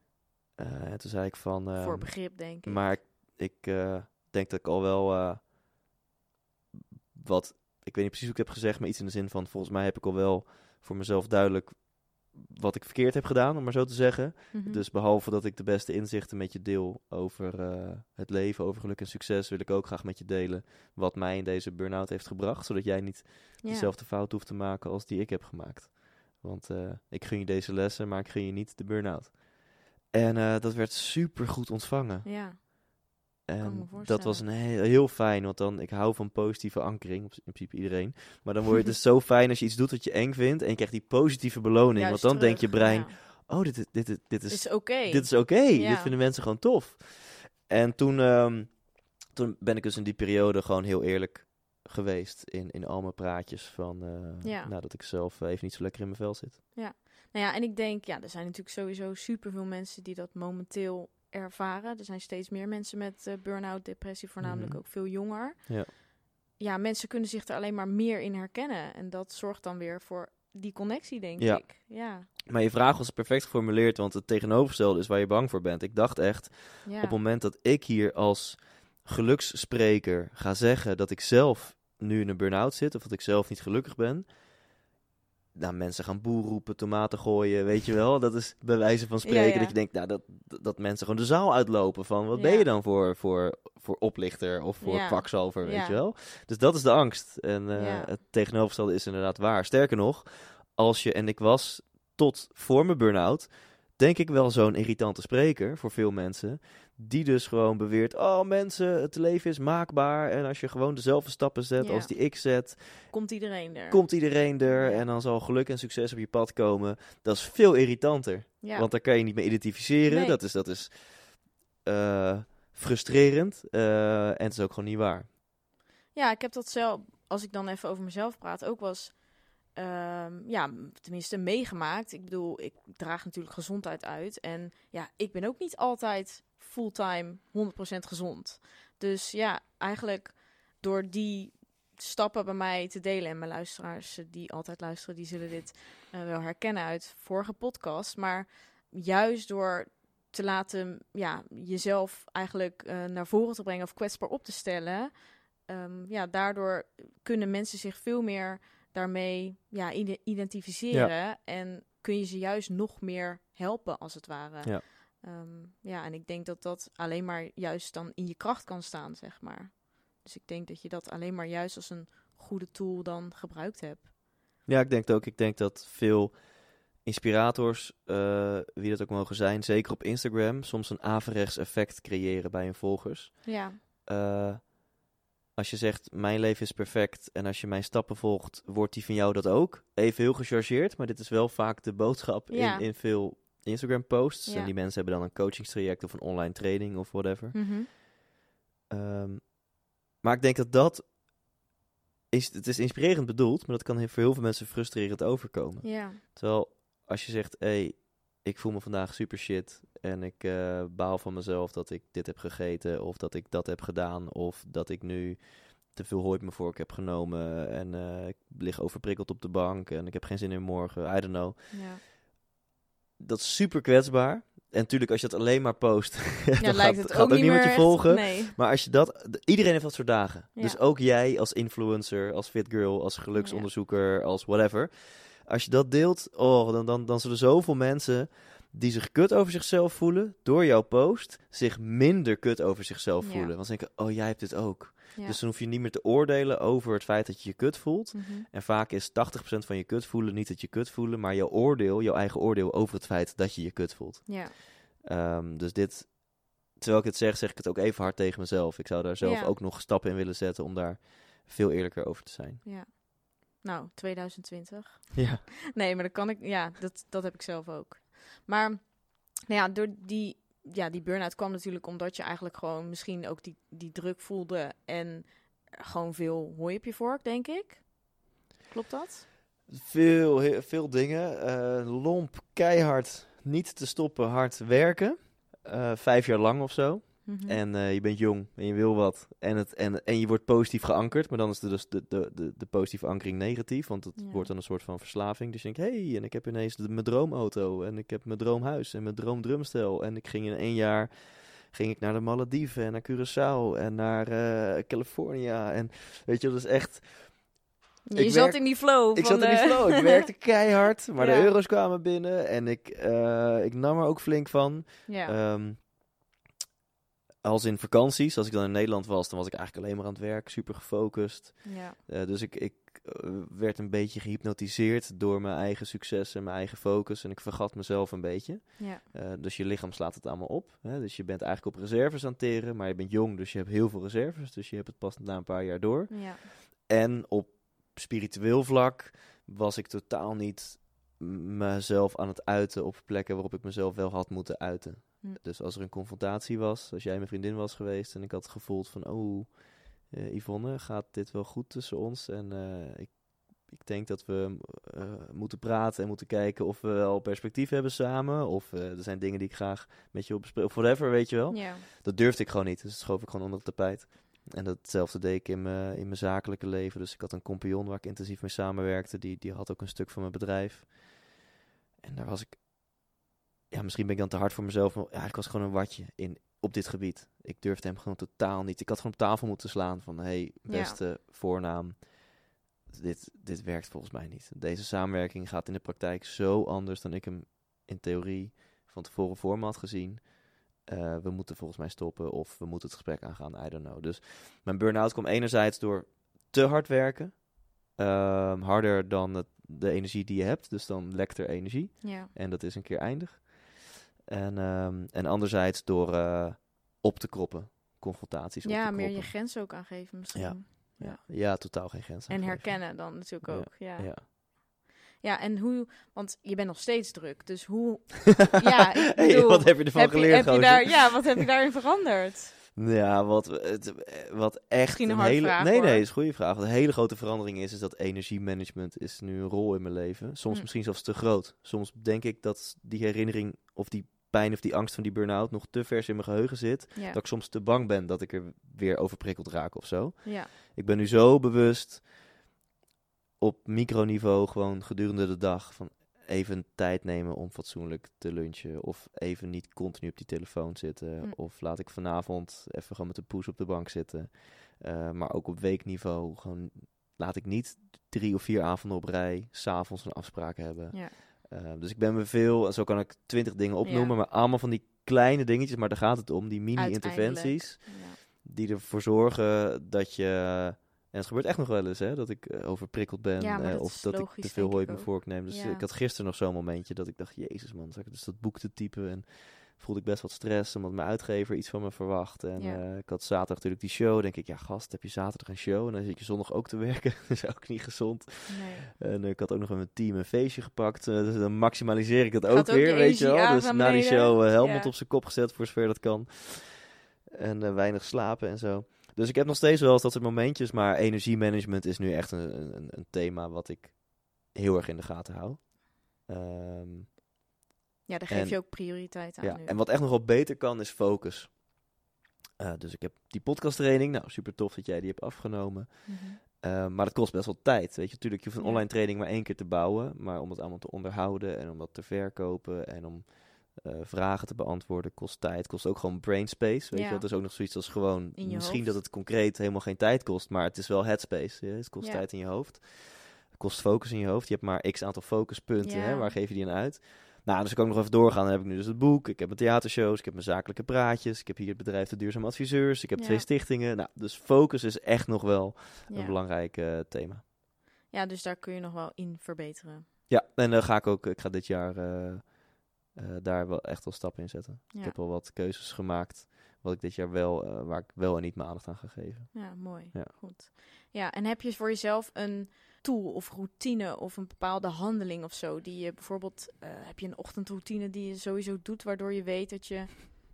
B: en toen zei ik van... ehm,
A: voor begrip denk ik.
B: maar ik, ik denk dat ik al wel wat, ik weet niet precies hoe ik heb gezegd, maar iets in de zin van, volgens mij heb ik al wel voor mezelf duidelijk wat ik verkeerd heb gedaan, om maar zo te zeggen.
A: Mhm.
B: Dus behalve dat ik de beste inzichten met je deel over eh, het leven, over geluk en succes, wil ik ook graag met je delen wat mij in deze burn-out heeft gebracht, zodat jij niet
A: ja.
B: dezelfde fout hoeft te maken als die ik heb gemaakt. Want eh, ik gun je deze lessen, maar ik gun je niet de burn-out. En eh, dat werd super goed ontvangen.
A: Ja,
B: En dat was een heel, heel fijn, want dan, ik hou van positieve ankering, op, in principe iedereen. Maar dan word je dus zo fijn als je iets doet wat je eng vindt en je krijgt die positieve beloning.
A: Juist
B: want dan denkt je brein,
A: ja.
B: oh, dit, is- dit, dit, dit is,
A: is oké.
B: dit is oké,
A: Ja.
B: dit vinden mensen gewoon tof. En toen, ehm, toen ben ik dus in die periode gewoon heel eerlijk geweest in, in al mijn praatjes van, eh,
A: Ja.
B: nou, dat ik zelf even niet zo lekker in mijn vel zit.
A: Nou ja, en ik denk, ja, er zijn natuurlijk sowieso superveel mensen die dat momenteel ervaren. Er zijn steeds meer mensen met eh burn-out, depressie, voornamelijk
B: Mhm.
A: ook veel jonger.
B: Ja.
A: Ja, mensen kunnen zich er alleen maar meer in herkennen. En dat zorgt dan weer voor die connectie, denk
B: Ja.
A: ik. Ja.
B: Maar je vraag was perfect geformuleerd, want het tegenovergestelde is waar je bang voor bent. Ik dacht echt,
A: ja.
B: op het moment dat ik hier als geluksspreker ga zeggen dat ik zelf nu in een burn-out zit, of dat ik zelf niet gelukkig ben. Nou, mensen gaan boer roepen, tomaten gooien, weet je wel. Dat is bij wijze van spreken
A: Ja, ja.
B: dat je denkt, nou, dat, dat mensen gewoon de zaal uitlopen van, wat ben je dan voor, voor, voor oplichter of voor kwakzalver, weet je wel. Dus dat is de angst. En eh, het tegenovergestelde is inderdaad waar. Sterker nog, als je, en ik was tot voor mijn burn-out, denk ik wel zo'n irritante spreker voor veel mensen. Die dus gewoon beweert, oh mensen, het leven is maakbaar. En als je gewoon dezelfde stappen zet
A: Ja.
B: als die ik zet,
A: Komt iedereen er.
B: komt iedereen er.
A: Ja.
B: En dan zal geluk en succes op je pad komen. Dat is veel irritanter.
A: ja.
B: Want daar kan je niet mee identificeren.
A: Nee.
B: Dat is, dat is eh, frustrerend. eh, en het is ook gewoon niet waar.
A: Ja, ik heb dat zelf, als ik dan even over mezelf praat, ook was, ehm, ja, tenminste meegemaakt. Ik bedoel, ik draag natuurlijk gezondheid uit. En ja, ik ben ook niet altijd fulltime 100% gezond. Dus ja, eigenlijk door die stappen bij mij te delen. En mijn luisteraars die altijd luisteren, die zullen dit eh, wel herkennen uit vorige podcast. Maar juist door te laten, ja, jezelf eigenlijk eh, naar voren te brengen of kwetsbaar op te stellen. ehm, ja, daardoor kunnen mensen zich veel meer daarmee ja, ide- identificeren. En kun je ze juist nog meer helpen, als het ware.
B: Ja.
A: Ehm, ja, en ik denk dat dat alleen maar juist dan in je kracht kan staan, zeg maar. Dus ik denk dat je dat alleen maar juist als een goede tool dan gebruikt hebt.
B: Ja, ik denk het ook. Ik denk dat veel inspirators, eh, wie dat ook mogen zijn, zeker op Instagram, soms een averechts effect creëren bij hun volgers.
A: Ja,
B: Eh, als je zegt, mijn leven is perfect en als je mijn stappen volgt, wordt die van jou dat ook. Even heel gechargeerd, maar dit is wel vaak de boodschap
A: Ja.
B: in, in veel Instagram-posts.
A: Ja.
B: En die mensen hebben dan een coachingstraject of een online training of whatever.
A: Mhm.
B: Ehm, maar ik denk dat dat is, het is inspirerend bedoeld, maar dat kan voor heel veel mensen frustrerend overkomen.
A: ja,
B: Terwijl als je zegt, hé, hey, ik voel me vandaag super shit en ik eh, baal van mezelf dat ik dit heb gegeten of dat ik dat heb gedaan of dat ik nu te veel hooi op mijn vork heb genomen en eh, ik lig overprikkeld op de bank en ik heb geen zin in morgen, I don't know.
A: ja.
B: Dat is super kwetsbaar. En natuurlijk als je dat alleen maar post,
A: ja
B: dan
A: lijkt
B: gaat,
A: het
B: gaat
A: ook niet
B: niemand je volgen.
A: Nee.
B: Maar als je dat... Iedereen heeft dat soort dagen.
A: Ja.
B: Dus ook jij als influencer, als fit girl, als geluksonderzoeker, als whatever. Als je dat deelt, oh, dan, dan, dan zullen zoveel mensen die zich kut over zichzelf voelen door jouw post, zich minder kut over zichzelf voelen. Want ze denken, oh, jij hebt dit ook.
A: Ja.
B: Dus dan hoef je niet meer te oordelen over het feit dat je je kut voelt.
A: Mhm.
B: En vaak is 80% van je kut voelen niet dat je kut voelen, maar jouw oordeel, jouw eigen oordeel over het feit dat je je kut voelt.
A: Ja,
B: Ehm, dus dit, terwijl ik het zeg, zeg ik het ook even hard tegen mezelf. Ik zou daar zelf
A: Ja.
B: ook nog stappen in willen zetten om daar veel eerlijker over te zijn.
A: ja. Nou, 2020.
B: Ja,
A: Nee, maar dat kan ik. Ja, dat, dat heb ik zelf ook. Maar nou ja, door die, ja, die burn-out kwam natuurlijk omdat je eigenlijk gewoon misschien ook die, die druk voelde en gewoon veel hooi op je vork, denk ik. Klopt dat?
B: veel, veel dingen. Eh, lomp, keihard, niet te stoppen, hard werken. Eh, vijf jaar lang of zo.
A: Mhm.
B: En eh, je bent jong en je wil wat. En, het, en, en je wordt positief geankerd. Maar dan is de, dus de, de, de, de positieve ankering negatief. Want het
A: Ja.
B: wordt dan een soort van verslaving. Dus je denkt, hé, hey, en ik heb ineens de, mijn droomauto. En ik heb mijn droomhuis en mijn droomdrumstel. En ik ging in één jaar ging ik naar de Malediven en naar Curaçao en naar eh California. En weet je, dat is echt...
A: je
B: ik
A: zat
B: werk-
A: in die flow.
B: Ik zat in die flow. Ik werkte keihard, maar
A: Ja.
B: de euro's kwamen binnen. En ik, eh, ik nam er ook flink van.
A: ja.
B: Ehm, als in vakanties, als ik dan in Nederland was, dan was ik eigenlijk alleen maar aan het werk, super gefocust.
A: ja.
B: Eh, dus ik, ik eh, werd een beetje gehypnotiseerd door mijn eigen succes en mijn eigen focus. En ik vergat mezelf een beetje.
A: Ja.
B: Eh, dus je lichaam slaat het allemaal op. Hè? Dus je bent eigenlijk op reserves aan het teren, maar je bent jong, dus je hebt heel veel reserves. Dus je hebt het pas na een paar jaar door.
A: Ja.
B: En op spiritueel vlak was ik totaal niet mezelf aan het uiten op plekken waarop ik mezelf wel had moeten uiten.
A: Hm.
B: Dus als er een confrontatie was, als jij mijn vriendin was geweest en ik had gevoeld van, oh, eh, Yvonne, gaat dit wel goed tussen ons? En eh, ik, ik denk dat we eh, moeten praten en moeten kijken of we wel perspectief hebben samen. Of er zijn dingen die ik graag met je wil bespreken, of whatever, weet je wel. Dat durfde ik gewoon niet, dus dat schoof ik gewoon onder het tapijt. En datzelfde deed ik in mijn, in mijn zakelijke leven. Dus ik had een compagnon waar ik intensief mee samenwerkte. Die, die had ook een stuk van mijn bedrijf. En daar was ik... Ja, misschien ben ik dan te hard voor mezelf. Maar ja, ik was gewoon een watje in, op dit gebied. Ik durfde hem gewoon totaal niet. Ik had gewoon op tafel moeten slaan van... hey, beste voornaam, dit, dit werkt volgens mij niet. Deze samenwerking gaat in de praktijk zo anders dan ik hem in theorie van tevoren voor me had gezien. Uh, we moeten volgens mij stoppen of we moeten het gesprek aangaan. I don't know. Dus mijn burn-out kwam enerzijds door te hard werken. Um, harder dan het, de energie die je hebt. Dus dan lekt er energie.
A: Ja.
B: En dat is een keer eindig. En, um, en anderzijds door uh, op te kroppen. Confrontaties
A: ja,
B: op te
A: meer je grenzen ook aangeven misschien.
B: Ja. Ja. ja, totaal geen grenzen.
A: En
B: aangeven.
A: herkennen dan natuurlijk ook. Ja.
B: ja.
A: Ja, en hoe, want je bent nog steeds druk, dus hoe, ja, ik bedoel,
B: hey, wat heb je ervan
A: heb
B: geleerd,
A: je, heb je daar, Ja, wat heb je daarin veranderd?
B: Ja, wat, het, wat echt
A: Misschien een
B: hele...
A: vraag,
B: nee,
A: hoor.
B: nee, is een goede vraag. Wat een hele grote verandering is, is dat energiemanagement is nu een rol in mijn leven. Soms
A: Hm.
B: misschien zelfs te groot. Soms denk ik dat die herinnering of die pijn of die angst van die burn-out nog te vers in mijn geheugen zit.
A: Ja,
B: Dat ik soms te bang ben dat ik er weer overprikkeld raak of zo.
A: ja,
B: Ik ben nu zo bewust op microniveau gewoon gedurende de dag van even tijd nemen om fatsoenlijk te lunchen. Of even niet continu op die telefoon zitten.
A: Hm.
B: Of laat ik vanavond even gewoon met de poes op de bank zitten. Eh, maar ook op weekniveau gewoon laat ik niet drie of vier avonden op rij s'avonds een afspraak hebben.
A: ja,
B: Eh, dus ik ben me veel, en zo kan ik twintig dingen opnoemen,
A: Ja.
B: maar allemaal van die kleine dingetjes, maar daar gaat het om, die mini-interventies
A: ja.
B: die ervoor zorgen dat je. En het gebeurt echt nog wel eens, hè, dat ik eh, overprikkeld ben.
A: Ja,
B: eh,
A: dat
B: of dat ik te veel hooi op mijn vork neem. Dus ik had gisteren nog zo'n momentje dat ik dacht, jezus man, zat ik dus dat boek te typen. En voelde ik best wat stress, omdat mijn uitgever iets van me verwacht. En
A: Ja.
B: eh, ik had zaterdag natuurlijk die show. denk ik, ja gast, heb je zaterdag een show? En dan zit je zondag ook te werken. dat is ook niet gezond.
A: Nee.
B: En eh, ik had ook nog met mijn team een feestje gepakt. eh, dus dan maximaliseer ik dat ook
A: ook
B: weer, weet je wel. Dus na die show
A: Ja.
B: op zijn kop gezet, voor zover dat kan. En weinig slapen en zo. Dus ik heb nog steeds wel eens dat soort momentjes. Maar energiemanagement is nu echt een, een, een thema wat ik heel erg in de gaten hou. Ehm,
A: Ja, daar geef
B: En-
A: je ook prioriteit aan
B: ja.
A: nu.
B: En wat echt nog wel beter kan, is focus. Eh, dus ik heb die podcasttraining. Nou, super tof dat jij die hebt afgenomen.
A: Mhm.
B: Uh, maar dat kost best wel tijd. Weet je, natuurlijk, je hoeft een online training maar één keer te bouwen. Maar om het allemaal te onderhouden en om dat te verkopen en om eh, vragen te beantwoorden, kost tijd. Kost ook gewoon brain space. Weet
A: Ja.
B: je, dat is ook nog zoiets als gewoon. Misschien
A: hoofd.
B: dat het concreet helemaal geen tijd kost, maar het is wel headspace. Ja? Het kost
A: Ja.
B: tijd in je hoofd. Het kost focus in je hoofd. Je hebt maar x aantal focuspunten. Hè? Waar geef je die aan uit? Nou, dus ik kan nog even doorgaan. Dan heb ik nu dus het boek. Ik heb mijn theatershows. Ik heb mijn zakelijke praatjes. Ik heb hier het bedrijf De Duurzame Adviseurs. Ik heb
A: Ja.
B: twee stichtingen. Nou, dus focus is echt nog wel een
A: ja.
B: belangrijk eh, thema.
A: ja, dus daar kun je nog wel in verbeteren.
B: Ja, en dan ga ik ook, ik ga dit jaar eh, eh, daar wel echt wel stappen in zetten.
A: Ja.
B: Ik heb wel wat keuzes gemaakt, wat ik dit jaar wel, waar ik wel en niet mijn aandacht aan ga geven.
A: Ja, mooi.
B: Ja.
A: Goed. Ja, en heb je voor jezelf een tool of routine of een bepaalde handeling of zo die je bijvoorbeeld eh, heb je een ochtendroutine die je sowieso doet waardoor je weet dat je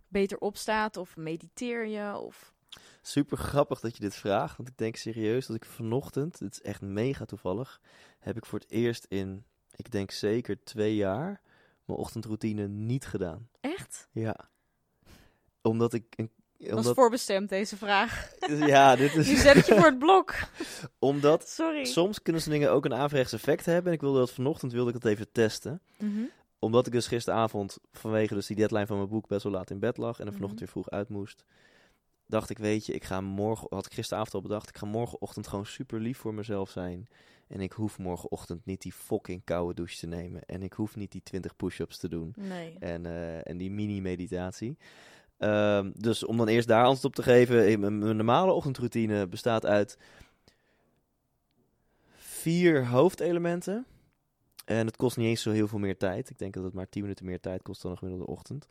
A: beter opstaat of mediteer je of
B: Super grappig dat je dit vraagt, want ik denk serieus dat ik vanochtend, dit is echt mega toevallig, heb ik voor het eerst in, ik denk zeker twee jaar, mijn ochtendroutine niet gedaan.
A: echt?
B: Ja. Omdat ik... Een,
A: Dat was
B: omdat,
A: voorbestemd deze vraag.
B: ja, dit
A: Nu
B: is...
A: zet ik je voor het blok.
B: omdat
A: Sorry.
B: soms kunnen zo'n dingen ook een averechts effect hebben. En ik wilde dat vanochtend wilde ik dat even testen.
A: Mhm.
B: Omdat ik dus gisteravond vanwege dus die deadline van mijn boek best wel laat in bed lag en er vanochtend
A: Mhm.
B: weer vroeg uit moest, dacht ik, weet je, ik ga morgen, had ik gisteravond al bedacht, ik ga morgenochtend gewoon super lief voor mezelf zijn. En ik hoef morgenochtend niet die fucking koude douche te nemen. En ik hoef niet die 20 push-ups te doen.
A: Nee.
B: En, eh, en die mini-meditatie. Ehm, dus om dan eerst daar antwoord op te geven, mijn, mijn normale ochtendroutine bestaat uit vier hoofdelementen. En het kost niet eens zo heel veel meer tijd. Ik denk dat het maar 10 minuten meer tijd kost dan een gemiddelde ochtend.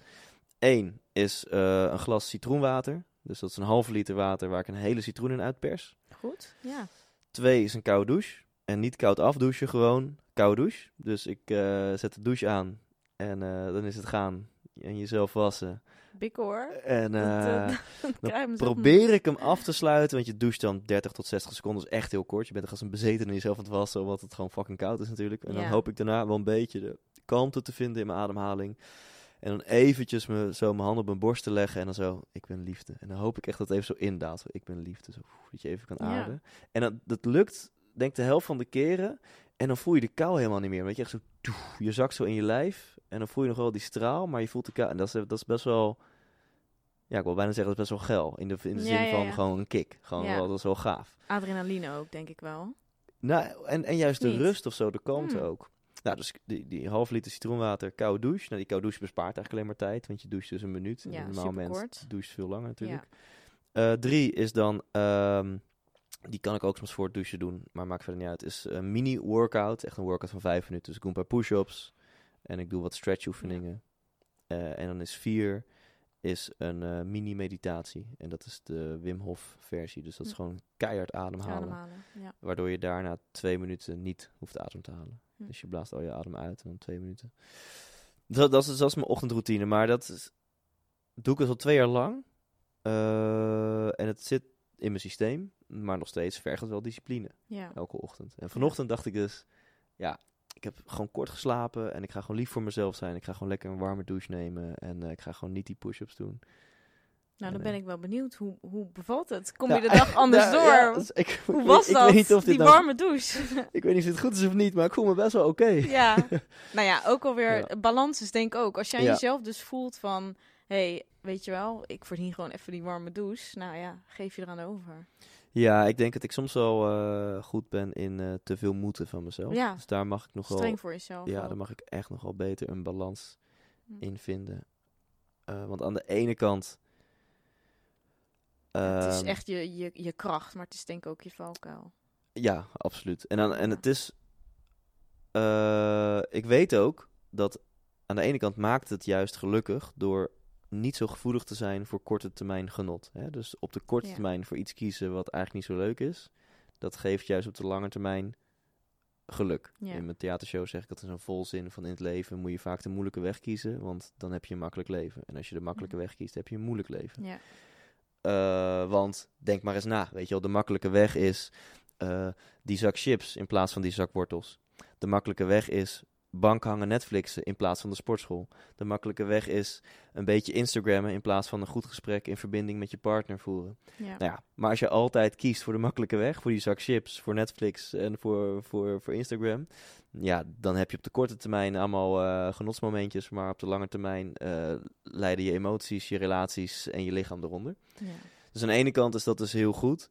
B: Eén is eh, een glas citroenwater. Dus dat is een halve liter water waar ik een hele citroen in uitpers.
A: Goed. Ja.
B: Twee is een koude douche. En niet koud afdouchen, gewoon koude douche. Dus ik eh, zet de douche aan en eh, dan is het gaan. En jezelf wassen.
A: Bik hoor.
B: En
A: Dat,
B: eh,
A: eh,
B: dan
A: mezelf
B: probeer ik hem af te sluiten. Want je doucht dan 30 tot 60 seconden. Is echt heel kort. Je bent er als een bezeten in jezelf aan het wassen. Omdat het gewoon fucking koud is natuurlijk. En dan hoop ik daarna wel een beetje de kalmte te vinden in mijn ademhaling. En dan eventjes me, zo mijn hand op mijn borst te leggen en dan zo, ik ben liefde. En dan hoop ik echt dat het even zo indaalt. Ik ben liefde, zo, dat je even kan
A: Ja.
B: aarden. En dat, dat lukt, denk de helft van de keren. En dan voel je de kou helemaal niet meer. Weet je, echt zo, toef, je zakt zo in je lijf. En dan voel je nog wel die straal, maar je voelt de kou. En dat is, dat is best wel, ja, ik wil bijna zeggen, dat is best wel geil. In de, in de
A: Ja,
B: zin
A: ja,
B: van
A: ja.
B: gewoon een kick. Gewoon wel, dat is wel gaaf.
A: Adrenaline ook, denk ik wel.
B: Nou, en, en juist de
A: Niet.
B: rust of zo, de kalmte
A: Hmm.
B: ook. Nou, dus die, die half liter citroenwater, koude douche. Nou, die koude douche bespaart eigenlijk alleen maar tijd, want je doucht dus een minuut.
A: Ja,
B: normaal mens doucht veel langer natuurlijk. Eh, drie is dan, ehm, die kan ik ook soms voor het douchen doen, maar maakt verder niet uit. Is een mini-workout, echt een workout van vijf minuten. Dus ik doe een paar push-ups en ik doe wat stretch-oefeningen. Eh, en dan is vier is een eh, mini-meditatie. En dat is de Wim Hof versie. Dus dat is
A: Hm.
B: gewoon keihard ademhalen.
A: Ademhalen. Ja.
B: Waardoor je daarna twee minuten niet hoeft adem te halen.
A: Hm.
B: Dus je blaast al je adem uit en dan twee minuten. Dat, dat, is, dat is mijn ochtendroutine. Maar dat is, doe ik dus al twee jaar lang. Eh, en het zit in mijn systeem. Maar nog steeds vergt het wel discipline.
A: ja.
B: Elke ochtend. En vanochtend dacht ik dus... Ja, ik heb gewoon kort geslapen. En ik ga gewoon lief voor mezelf zijn. Ik ga gewoon lekker een warme douche nemen. En eh, ik ga gewoon niet die push-ups doen.
A: Nou, dan ben ik wel benieuwd. Hoe, hoe bevalt het? Kom je de dag anders
B: nou,
A: door?
B: ja, dus ik,
A: hoe
B: ik
A: was
B: ik
A: dat?
B: weet niet of dit
A: Die
B: nou-
A: warme douche.
B: Ik weet niet of het goed is of niet, maar ik voel me best wel oké.
A: ja. Nou ja, ook alweer
B: Ja.
A: balans is denk ik ook. Als jij
B: Ja.
A: jezelf dus voelt van... Hé, hey, weet je wel, ik verdien gewoon even die warme douche. Nou ja, geef je eraan over.
B: Ja, ik denk dat ik soms wel eh, goed ben in eh, te veel moeten van mezelf.
A: Ja.
B: Dus daar mag ik nog wel...
A: Streng voor jezelf
B: Ja,
A: ook.
B: daar mag ik echt nog wel beter een balans
A: Hm.
B: in vinden. Eh, want aan de ene kant...
A: het is
B: ehm,
A: echt je, je, je kracht, maar het is denk ik ook je valkuil.
B: Ja, absoluut. En, dan, en
A: Ja.
B: het is... ik weet ook dat aan de ene kant maakt het juist gelukkig door niet zo gevoelig te zijn voor korte termijn genot. Hè? Dus op de korte
A: Ja.
B: termijn voor iets kiezen wat eigenlijk niet zo leuk is. Dat geeft juist op de lange termijn geluk.
A: Ja.
B: In mijn theatershow zeg ik dat in zo'n volzin van in het leven moet je vaak de moeilijke weg kiezen, want dan heb je een makkelijk leven. En als je de makkelijke
A: Mhm.
B: weg kiest, heb je een moeilijk leven.
A: Ja.
B: Eh, want denk maar eens na, weet je wel, de makkelijke weg is eh, die zak chips in plaats van die zak wortels. De makkelijke weg is bank hangen Netflixen in plaats van de sportschool. De makkelijke weg is een beetje Instagrammen in plaats van een goed gesprek in verbinding met je partner voeren.
A: Ja.
B: Nou ja, maar als je altijd kiest voor de makkelijke weg, voor die zak chips, voor Netflix en voor, voor, voor Instagram, ja, dan heb je op de korte termijn allemaal eh, genotsmomentjes, maar op de lange termijn eh, leiden je emoties, je relaties en je lichaam eronder.
A: Ja.
B: Dus aan de ene kant is dat dus heel goed.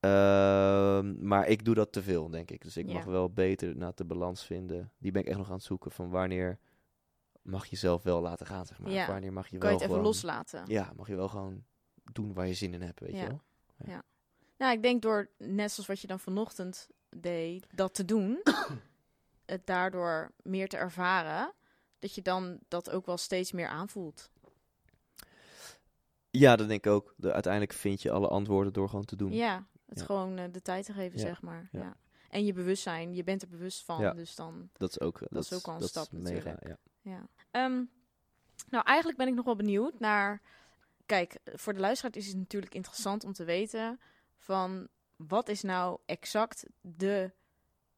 B: Ehm, maar ik doe dat te veel, denk ik. Dus ik
A: Ja.
B: mag wel beter naar de balans vinden. Die ben ik echt nog aan het zoeken van wanneer mag je zelf wel laten gaan, zeg maar.
A: Ja.
B: Wanneer mag je
A: Kan
B: wel
A: je het even
B: gewoon...
A: loslaten?
B: Ja, mag je wel gewoon doen waar je zin in hebt, weet
A: Ja.
B: je wel.
A: Nou, ik denk door, net zoals wat je dan vanochtend deed, dat te doen, het daardoor meer te ervaren, dat je dan dat ook wel steeds meer aanvoelt.
B: Ja, dat denk ik ook. De, uiteindelijk vind je alle antwoorden door gewoon te doen.
A: Ja, het
B: Ja.
A: gewoon eh, de tijd te geven,
B: Ja,
A: zeg maar.
B: ja.
A: Ja. En je bewustzijn, je bent er bewust van,
B: Ja.
A: dus dan,
B: Dat is ook, dat,
A: is ook al een
B: dat
A: stap
B: mega,
A: natuurlijk.
B: ja.
A: ja. Ehm, nou, eigenlijk ben ik nog wel benieuwd naar, kijk, voor de luisteraar is het natuurlijk interessant om te weten van, wat is nou exact de,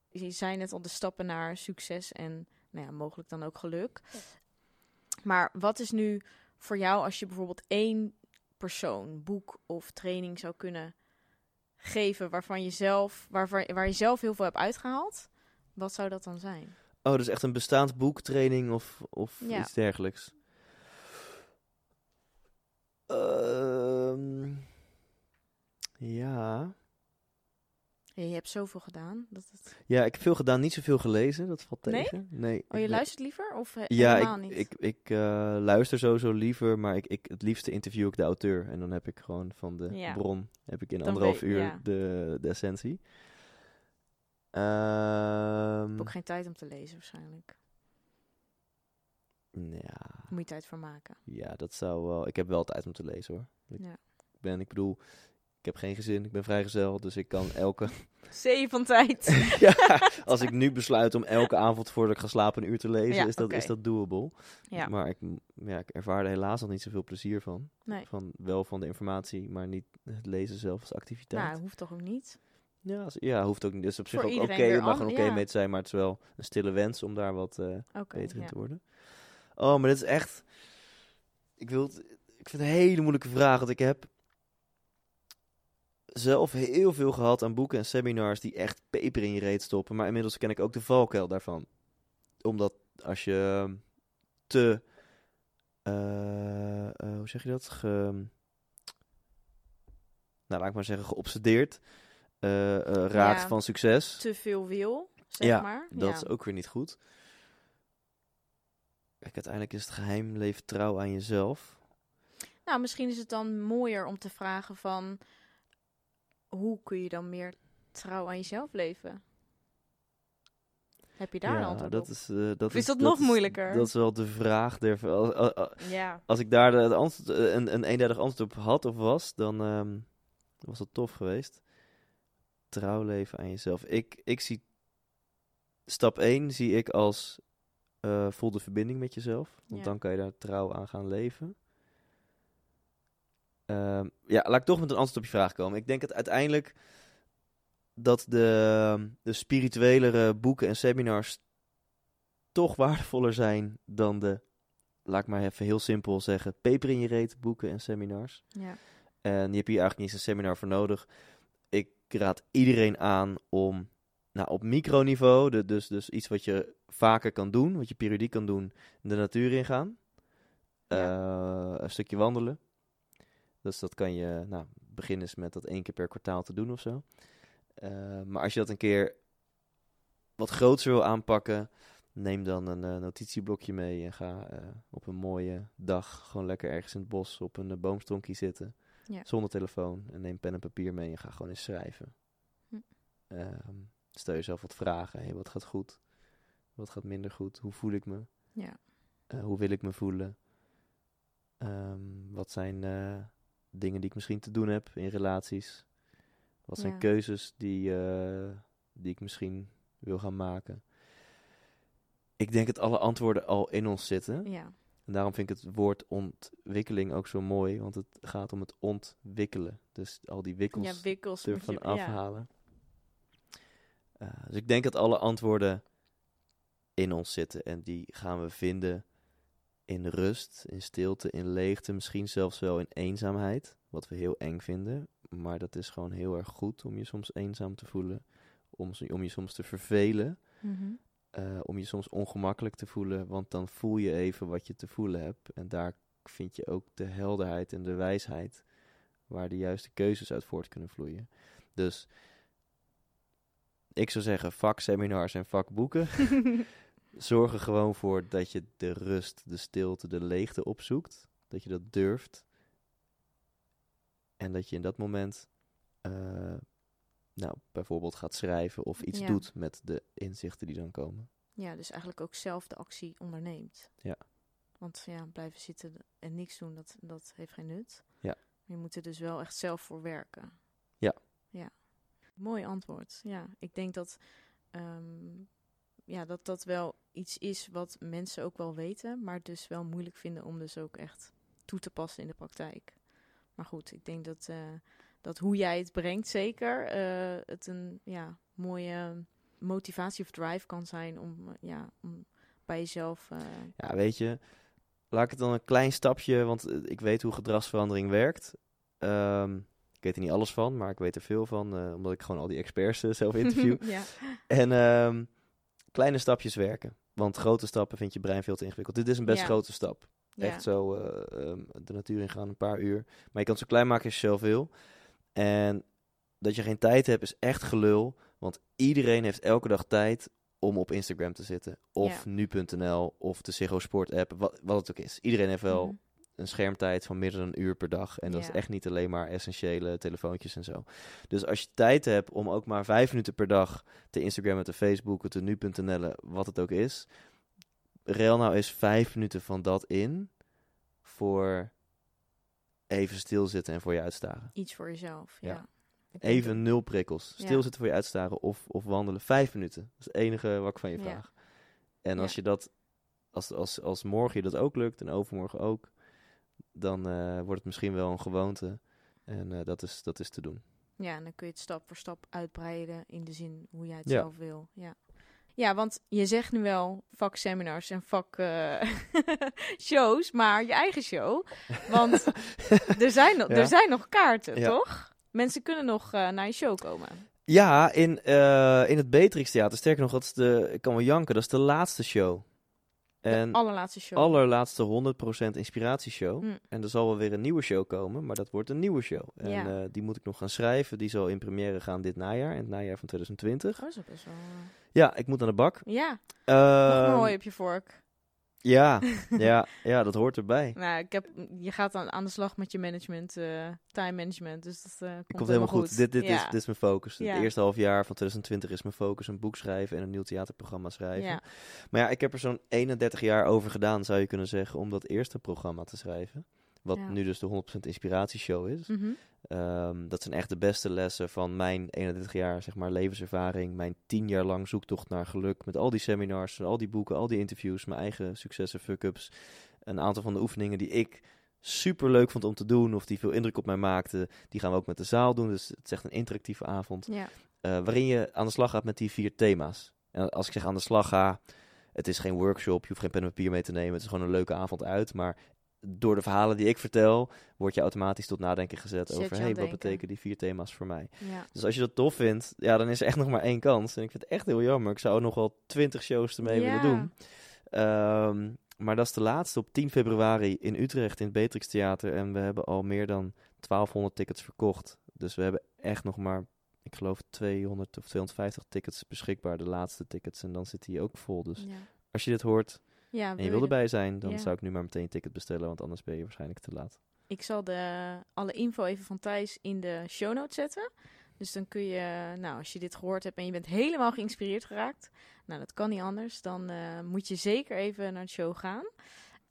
A: je zei net al, de stappen naar succes en, nou ja, mogelijk dan ook geluk. Maar wat is nu voor jou als je bijvoorbeeld één persoon, boek of training zou kunnen geven waarvan je zelf, waarvan, waar je zelf heel veel hebt uitgehaald? Wat zou dat dan zijn?
B: Oh, dus echt een bestaand boek, training of, of
A: Ja.
B: iets dergelijks. Ehm, ja.
A: Ja, je hebt zoveel gedaan. Dat het...
B: Ja, ik heb veel gedaan, niet zoveel gelezen. Dat valt tegen. Nee.
A: Oh,
B: ik
A: je luistert liever of eh,
B: Ja,
A: helemaal
B: ik,
A: niet?
B: ik, ik eh, luister sowieso liever, maar ik, ik, het liefste interview ik de auteur. En dan heb ik gewoon van de
A: Ja.
B: bron, heb ik in
A: Dan
B: anderhalf
A: weet-
B: uur
A: ja.
B: de, de essentie.
A: Ik
B: Ehm,
A: heb ook geen tijd om te lezen waarschijnlijk.
B: ja,
A: moet je tijd voor maken.
B: ja, dat zou wel... Ik heb wel tijd om te lezen hoor. Ik
A: Ja.
B: ben, ik bedoel, ik heb geen gezin, ik ben vrijgezel, dus ik kan elke...
A: Zee van tijd.
B: ja, als ik nu besluit om elke avond voordat ik ga slapen een uur te lezen,
A: Ja,
B: is, dat, is dat doable.
A: ja.
B: Maar ik, ja, ik ervaar er helaas nog niet zoveel plezier van.
A: Nee.
B: van. Wel van de informatie, maar niet het lezen zelf als activiteit.
A: Nou, hoeft toch ook niet?
B: ja, als- ja, hoeft ook niet. Is op zich
A: Voor
B: ook oké, je mag er
A: an-
B: oké
A: ja.
B: mee te zijn, maar het is wel een stille wens om daar wat eh, beter in te worden. Oh, maar dit is echt... Ik, wil het- ik vind het een hele moeilijke vraag. Want ik heb zelf heel veel gehad aan boeken en seminars die echt peper in je reet stoppen. Maar inmiddels ken ik ook de valkuil daarvan. Omdat als je ehm, te... eh, eh, hoe zeg je dat? Ge, nou, laat ik maar zeggen, geobsedeerd eh, raakt
A: Ja.
B: van succes.
A: Te veel wil, zeg
B: Ja,
A: maar.
B: Dat is ook weer niet goed. Kijk, uiteindelijk is het geheim leven trouw aan jezelf.
A: Nou, misschien is het dan mooier om te vragen van... Hoe kun je dan meer trouw aan jezelf leven? Heb je daar een
B: ja,
A: antwoord
B: dat
A: op?
B: is, eh, dat
A: Of is dat nog moeilijker?
B: Dat is wel de vraag. Der, als,
A: Ja.
B: als ik daar de, het antwoord, eh, een, een eenduidig antwoord op had of was, dan ehm, was dat tof geweest. Trouw leven aan jezelf. Ik, ik zie stap 1 zie ik als eh voel de verbinding met jezelf. Want
A: Ja.
B: dan kan je daar trouw aan gaan leven. Ehm, ja, laat ik toch met een antwoord op je vraag komen. Ik denk dat uiteindelijk dat de, de spirituelere boeken en seminars toch waardevoller zijn dan de, laat ik maar even heel simpel zeggen, peper in je reet boeken en seminars.
A: ja.
B: En je hebt hier eigenlijk niet eens een seminar voor nodig. Ik raad iedereen aan om nou, op microniveau, de, dus, dus iets wat je vaker kan doen, wat je periodiek kan doen, de natuur ingaan. Eh, een stukje wandelen. Dus dat kan je, nou, beginnen met dat één keer per kwartaal te doen of zo. Eh, maar als je dat een keer wat groter wil aanpakken, neem dan een eh, notitieblokje mee en ga eh, op een mooie dag gewoon lekker ergens in het bos op een boomstronkje zitten.
A: Ja.
B: Zonder telefoon. En neem pen en papier mee en ga gewoon eens schrijven.
A: Hm.
B: Ehm, stel jezelf wat vragen. Hey, wat gaat goed? Wat gaat minder goed? Hoe voel ik me?
A: Ja.
B: Hoe wil ik me voelen? Um, wat zijn dingen die ik misschien te doen heb in relaties? Wat zijn
A: ja.
B: keuzes die, uh, die ik misschien wil gaan maken? Ik denk dat alle antwoorden al in ons zitten.
A: Ja.
B: En daarom vind ik het woord ontwikkeling ook zo mooi, want het gaat om het ontwikkelen. Dus al die wikkels,
A: ja, wikkels
B: ervan
A: je,
B: afhalen. Ja. Uh, dus ik denk dat alle antwoorden in ons zitten en die gaan we vinden in rust, in stilte, in leegte, misschien zelfs wel in eenzaamheid, wat we heel eng vinden. Maar dat is gewoon heel erg goed om je soms eenzaam te voelen, om, om je soms te vervelen.
A: Mm -hmm.
B: Uh, om je soms ongemakkelijk te voelen, want dan voel je even wat je te voelen hebt. En daar vind je ook de helderheid en de wijsheid waar de juiste keuzes uit voort kunnen vloeien. Dus ik zou zeggen, vakseminars en vakboeken. Zorg er gewoon voor dat je de rust, de stilte, de leegte opzoekt. Dat je dat durft. En dat je in dat moment uh, nou, bijvoorbeeld gaat schrijven of iets
A: ja.
B: doet met de inzichten die dan komen.
A: Ja, dus eigenlijk ook zelf de actie onderneemt.
B: Ja.
A: Want ja, blijven zitten en niks doen, dat, dat heeft geen nut.
B: Ja.
A: Je moet er dus wel echt zelf voor werken.
B: Ja.
A: Ja. Mooi antwoord. Ja, ik denk dat, um, ja, dat dat wel iets is wat mensen ook wel weten, maar dus wel moeilijk vinden om dus ook echt toe te passen in de praktijk. Maar goed, ik denk dat... Uh, dat hoe jij het brengt, zeker uh, het een ja, mooie motivatie of drive kan zijn om, uh, ja, om bij jezelf. Uh...
B: Ja, weet je, laat ik het dan een klein stapje, want eh, ik weet hoe gedragsverandering werkt. Um, ik weet er niet alles van, maar ik weet er veel van, omdat ik gewoon al die experts zelf interview.
A: ja.
B: En um, kleine stapjes werken, want grote stappen vindt je brein veel te ingewikkeld. Dit is een best
A: ja.
B: grote stap. Echt zo um, de natuur in gaan, een paar uur. Maar je kan het zo klein maken als je zelf wil. En dat je geen tijd hebt is echt gelul. Want iedereen heeft elke dag tijd om op Instagram te zitten. Of
A: ja.
B: nu.nl of de Ziggo Sport app. Wat, wat het ook is. Iedereen heeft wel
A: Mhm.
B: Een schermtijd van meer dan een uur per dag. En dat
A: Ja.
B: is echt niet alleen maar essentiële telefoontjes en zo. Dus als je tijd hebt om ook maar vijf minuten per dag te Instagrammen, te Facebooken, te nu.nl, wat het ook is. Rel nou eens vijf minuten van dat in voor even stilzitten en voor je uitstaren.
A: Iets voor jezelf. Ja.
B: Even nul prikkels.
A: Ja.
B: Stilzitten voor je uitstaren of, of wandelen. Vijf minuten. Dat is het enige wat ik van je vraag. En als je dat, als, als, als morgen je dat ook lukt en overmorgen ook, dan eh, wordt het misschien wel een gewoonte. En eh, dat, is, dat is te doen.
A: Ja, en dan kun je het stap voor stap uitbreiden in de zin hoe jij het
B: Ja.
A: zelf wil. Ja. Ja, want je zegt nu wel vakseminars en vak eh, shows, maar je eigen show. Want er zijn,
B: Ja.
A: er zijn nog kaarten,
B: Ja.
A: toch? Mensen kunnen nog naar je show komen.
B: Ja, in, in het Beatrix Theater. Sterker nog, dat is de, ik kan wel janken, dat is de laatste show. En
A: de allerlaatste show.
B: allerlaatste 100% inspiratieshow.
A: Mm.
B: En er zal wel weer een nieuwe show komen, maar dat wordt een nieuwe show. En
A: Ja.
B: eh, die moet ik nog gaan schrijven. Die zal in première gaan dit najaar, in het najaar van 2020.
A: Oh, dat is best wel... eh,
B: Ja, ik moet aan de bak.
A: Ja, nog
B: Ehm,
A: mooi op je vork.
B: Ja, ja, ja, dat hoort erbij.
A: Nou, ik heb, je gaat aan, aan de slag met je management, eh, time management. Dus dat eh, komt,
B: Komt helemaal goed. Dit, dit,
A: ja.
B: is, dit is mijn focus.
A: Ja.
B: Het eerste half jaar van 2020 is mijn focus een boek schrijven en een nieuw theaterprogramma schrijven.
A: Ja.
B: Maar ja, ik heb er zo'n 31 jaar over gedaan, zou je kunnen zeggen, om dat eerste programma te schrijven. Wat
A: Ja.
B: nu dus de 100% inspiratieshow is.
A: Mhm.
B: Ehm, dat zijn echt de beste lessen van mijn 31 jaar zeg maar, levenservaring. Mijn 10 jaar lang zoektocht naar geluk. Met al die seminars, al die boeken, al die interviews. Mijn eigen successen, fuck-ups. Een aantal van de oefeningen die ik super leuk vond om te doen. Of die veel indruk op mij maakten. Die gaan we ook met de zaal doen. Dus het is echt een interactieve avond.
A: ja.
B: eh, waarin je aan de slag gaat met die vier thema's. En als ik zeg aan de slag ga, het is geen workshop, je hoeft geen pen en papier mee te nemen, het is gewoon een leuke avond uit. Maar door de verhalen die ik vertel, word je automatisch tot nadenken gezet
A: Zet
B: over, hey,
A: het
B: wat betekenen die vier thema's voor mij?
A: ja.
B: Dus als je dat tof vindt, ja, dan is er echt nog maar één kans. En ik vind het echt heel jammer. Ik zou nog wel twintig shows ermee
A: Ja.
B: willen doen. Ehm, maar dat is de laatste op 10 februari in Utrecht in het Beatrix Theater. En we hebben al meer dan 1200 tickets verkocht. Dus we hebben echt nog maar, ik geloof, 200 of 250 tickets beschikbaar. De laatste tickets. En dan zit die ook vol. Dus
A: ja.
B: als je dit hoort
A: ja
B: en je wil erbij zijn, dan
A: Ja.
B: zou ik nu maar meteen een ticket bestellen. Want anders ben je waarschijnlijk te laat.
A: Ik zal de, alle info even van Thijs in de show notes zetten. Dus dan kun je, nou, als je dit gehoord hebt en je bent helemaal geïnspireerd geraakt, nou, dat kan niet anders, dan eh, moet je zeker even naar de show gaan.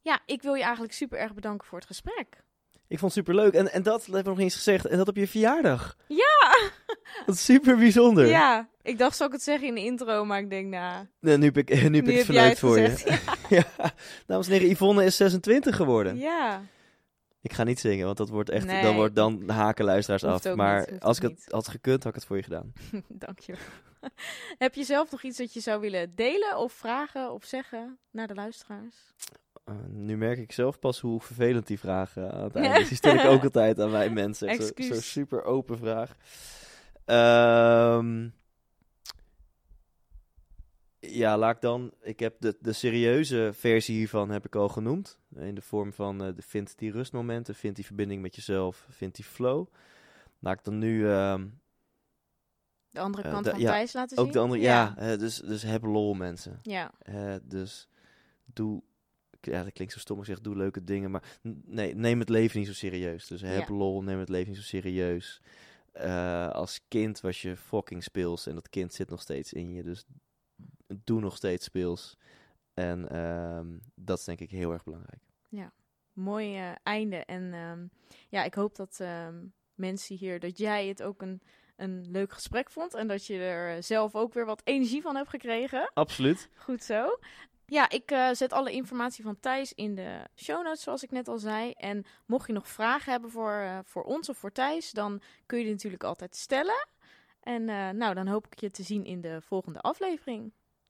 A: Ja, ik wil je eigenlijk super erg bedanken voor het gesprek.
B: Ik vond het super leuk. En, en dat hebben we nog eens gezegd. En dat op je verjaardag.
A: Ja!
B: Dat is super bijzonder.
A: Ja, ik dacht, zal ik het zeggen in de intro, maar ik denk, nou,
B: Nee, nu heb ik, nu heb ik het verneukt voor
A: gezegd.
B: je. ja. Dames en heren, Yvonne is 26 geworden.
A: Ja,
B: Ik ga niet zingen, want dat wordt echt,
A: Nee.
B: dan, wordt, dan haken luisteraars
A: Hoeft
B: af. Maar
A: niet,
B: als ik het
A: niet.
B: had gekund, had ik het voor je gedaan.
A: dank je. Heb je zelf nog iets dat je zou willen delen of vragen of zeggen naar de luisteraars?
B: Eh, nu merk ik zelf pas hoe vervelend die vragen aan het einde is. Die stel ik ook altijd aan wij mensen. Echt Zo,
A: Excuus.
B: zo super open vraag. Ehm, ja, laat ik dan... Ik heb de, de serieuze versie hiervan heb ik al genoemd. In de vorm van eh, de vind die rustmomenten, vind die verbinding met jezelf, vind die flow. Laat ik dan nu... ehm,
A: De andere
B: Eh,
A: kant van
B: ja,
A: Thijs laten zien?
B: ook de andere... Ja, dus, dus heb lol mensen.
A: Ja,
B: dus doe. Ja, dat klinkt zo stom. Ik zeg doe leuke dingen. Maar nee, neem het leven niet zo serieus. Dus heb
A: Ja.
B: lol, neem het leven niet zo serieus. Eh, als kind was je fucking speels. En dat kind zit nog steeds in je. Dus doe nog steeds speels. En ehm, dat is denk ik heel erg belangrijk.
A: mooi eh, einde. En ehm, ja, ik hoop dat ehm, mensen hier, dat jij het ook een, een leuk gesprek vond. En dat je er zelf ook weer wat energie van hebt gekregen.
B: Absoluut.
A: Goed zo. Ja, ik eh, zet alle informatie van Thijs in de show notes, zoals ik net al zei. En mocht je nog vragen hebben voor, eh, voor ons of voor Thijs, dan kun je die natuurlijk altijd stellen. En eh, nou, dan hoop ik je te zien in de volgende aflevering.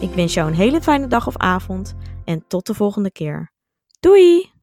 A: Ik wens jou een hele fijne dag of avond en tot de volgende keer. Doei!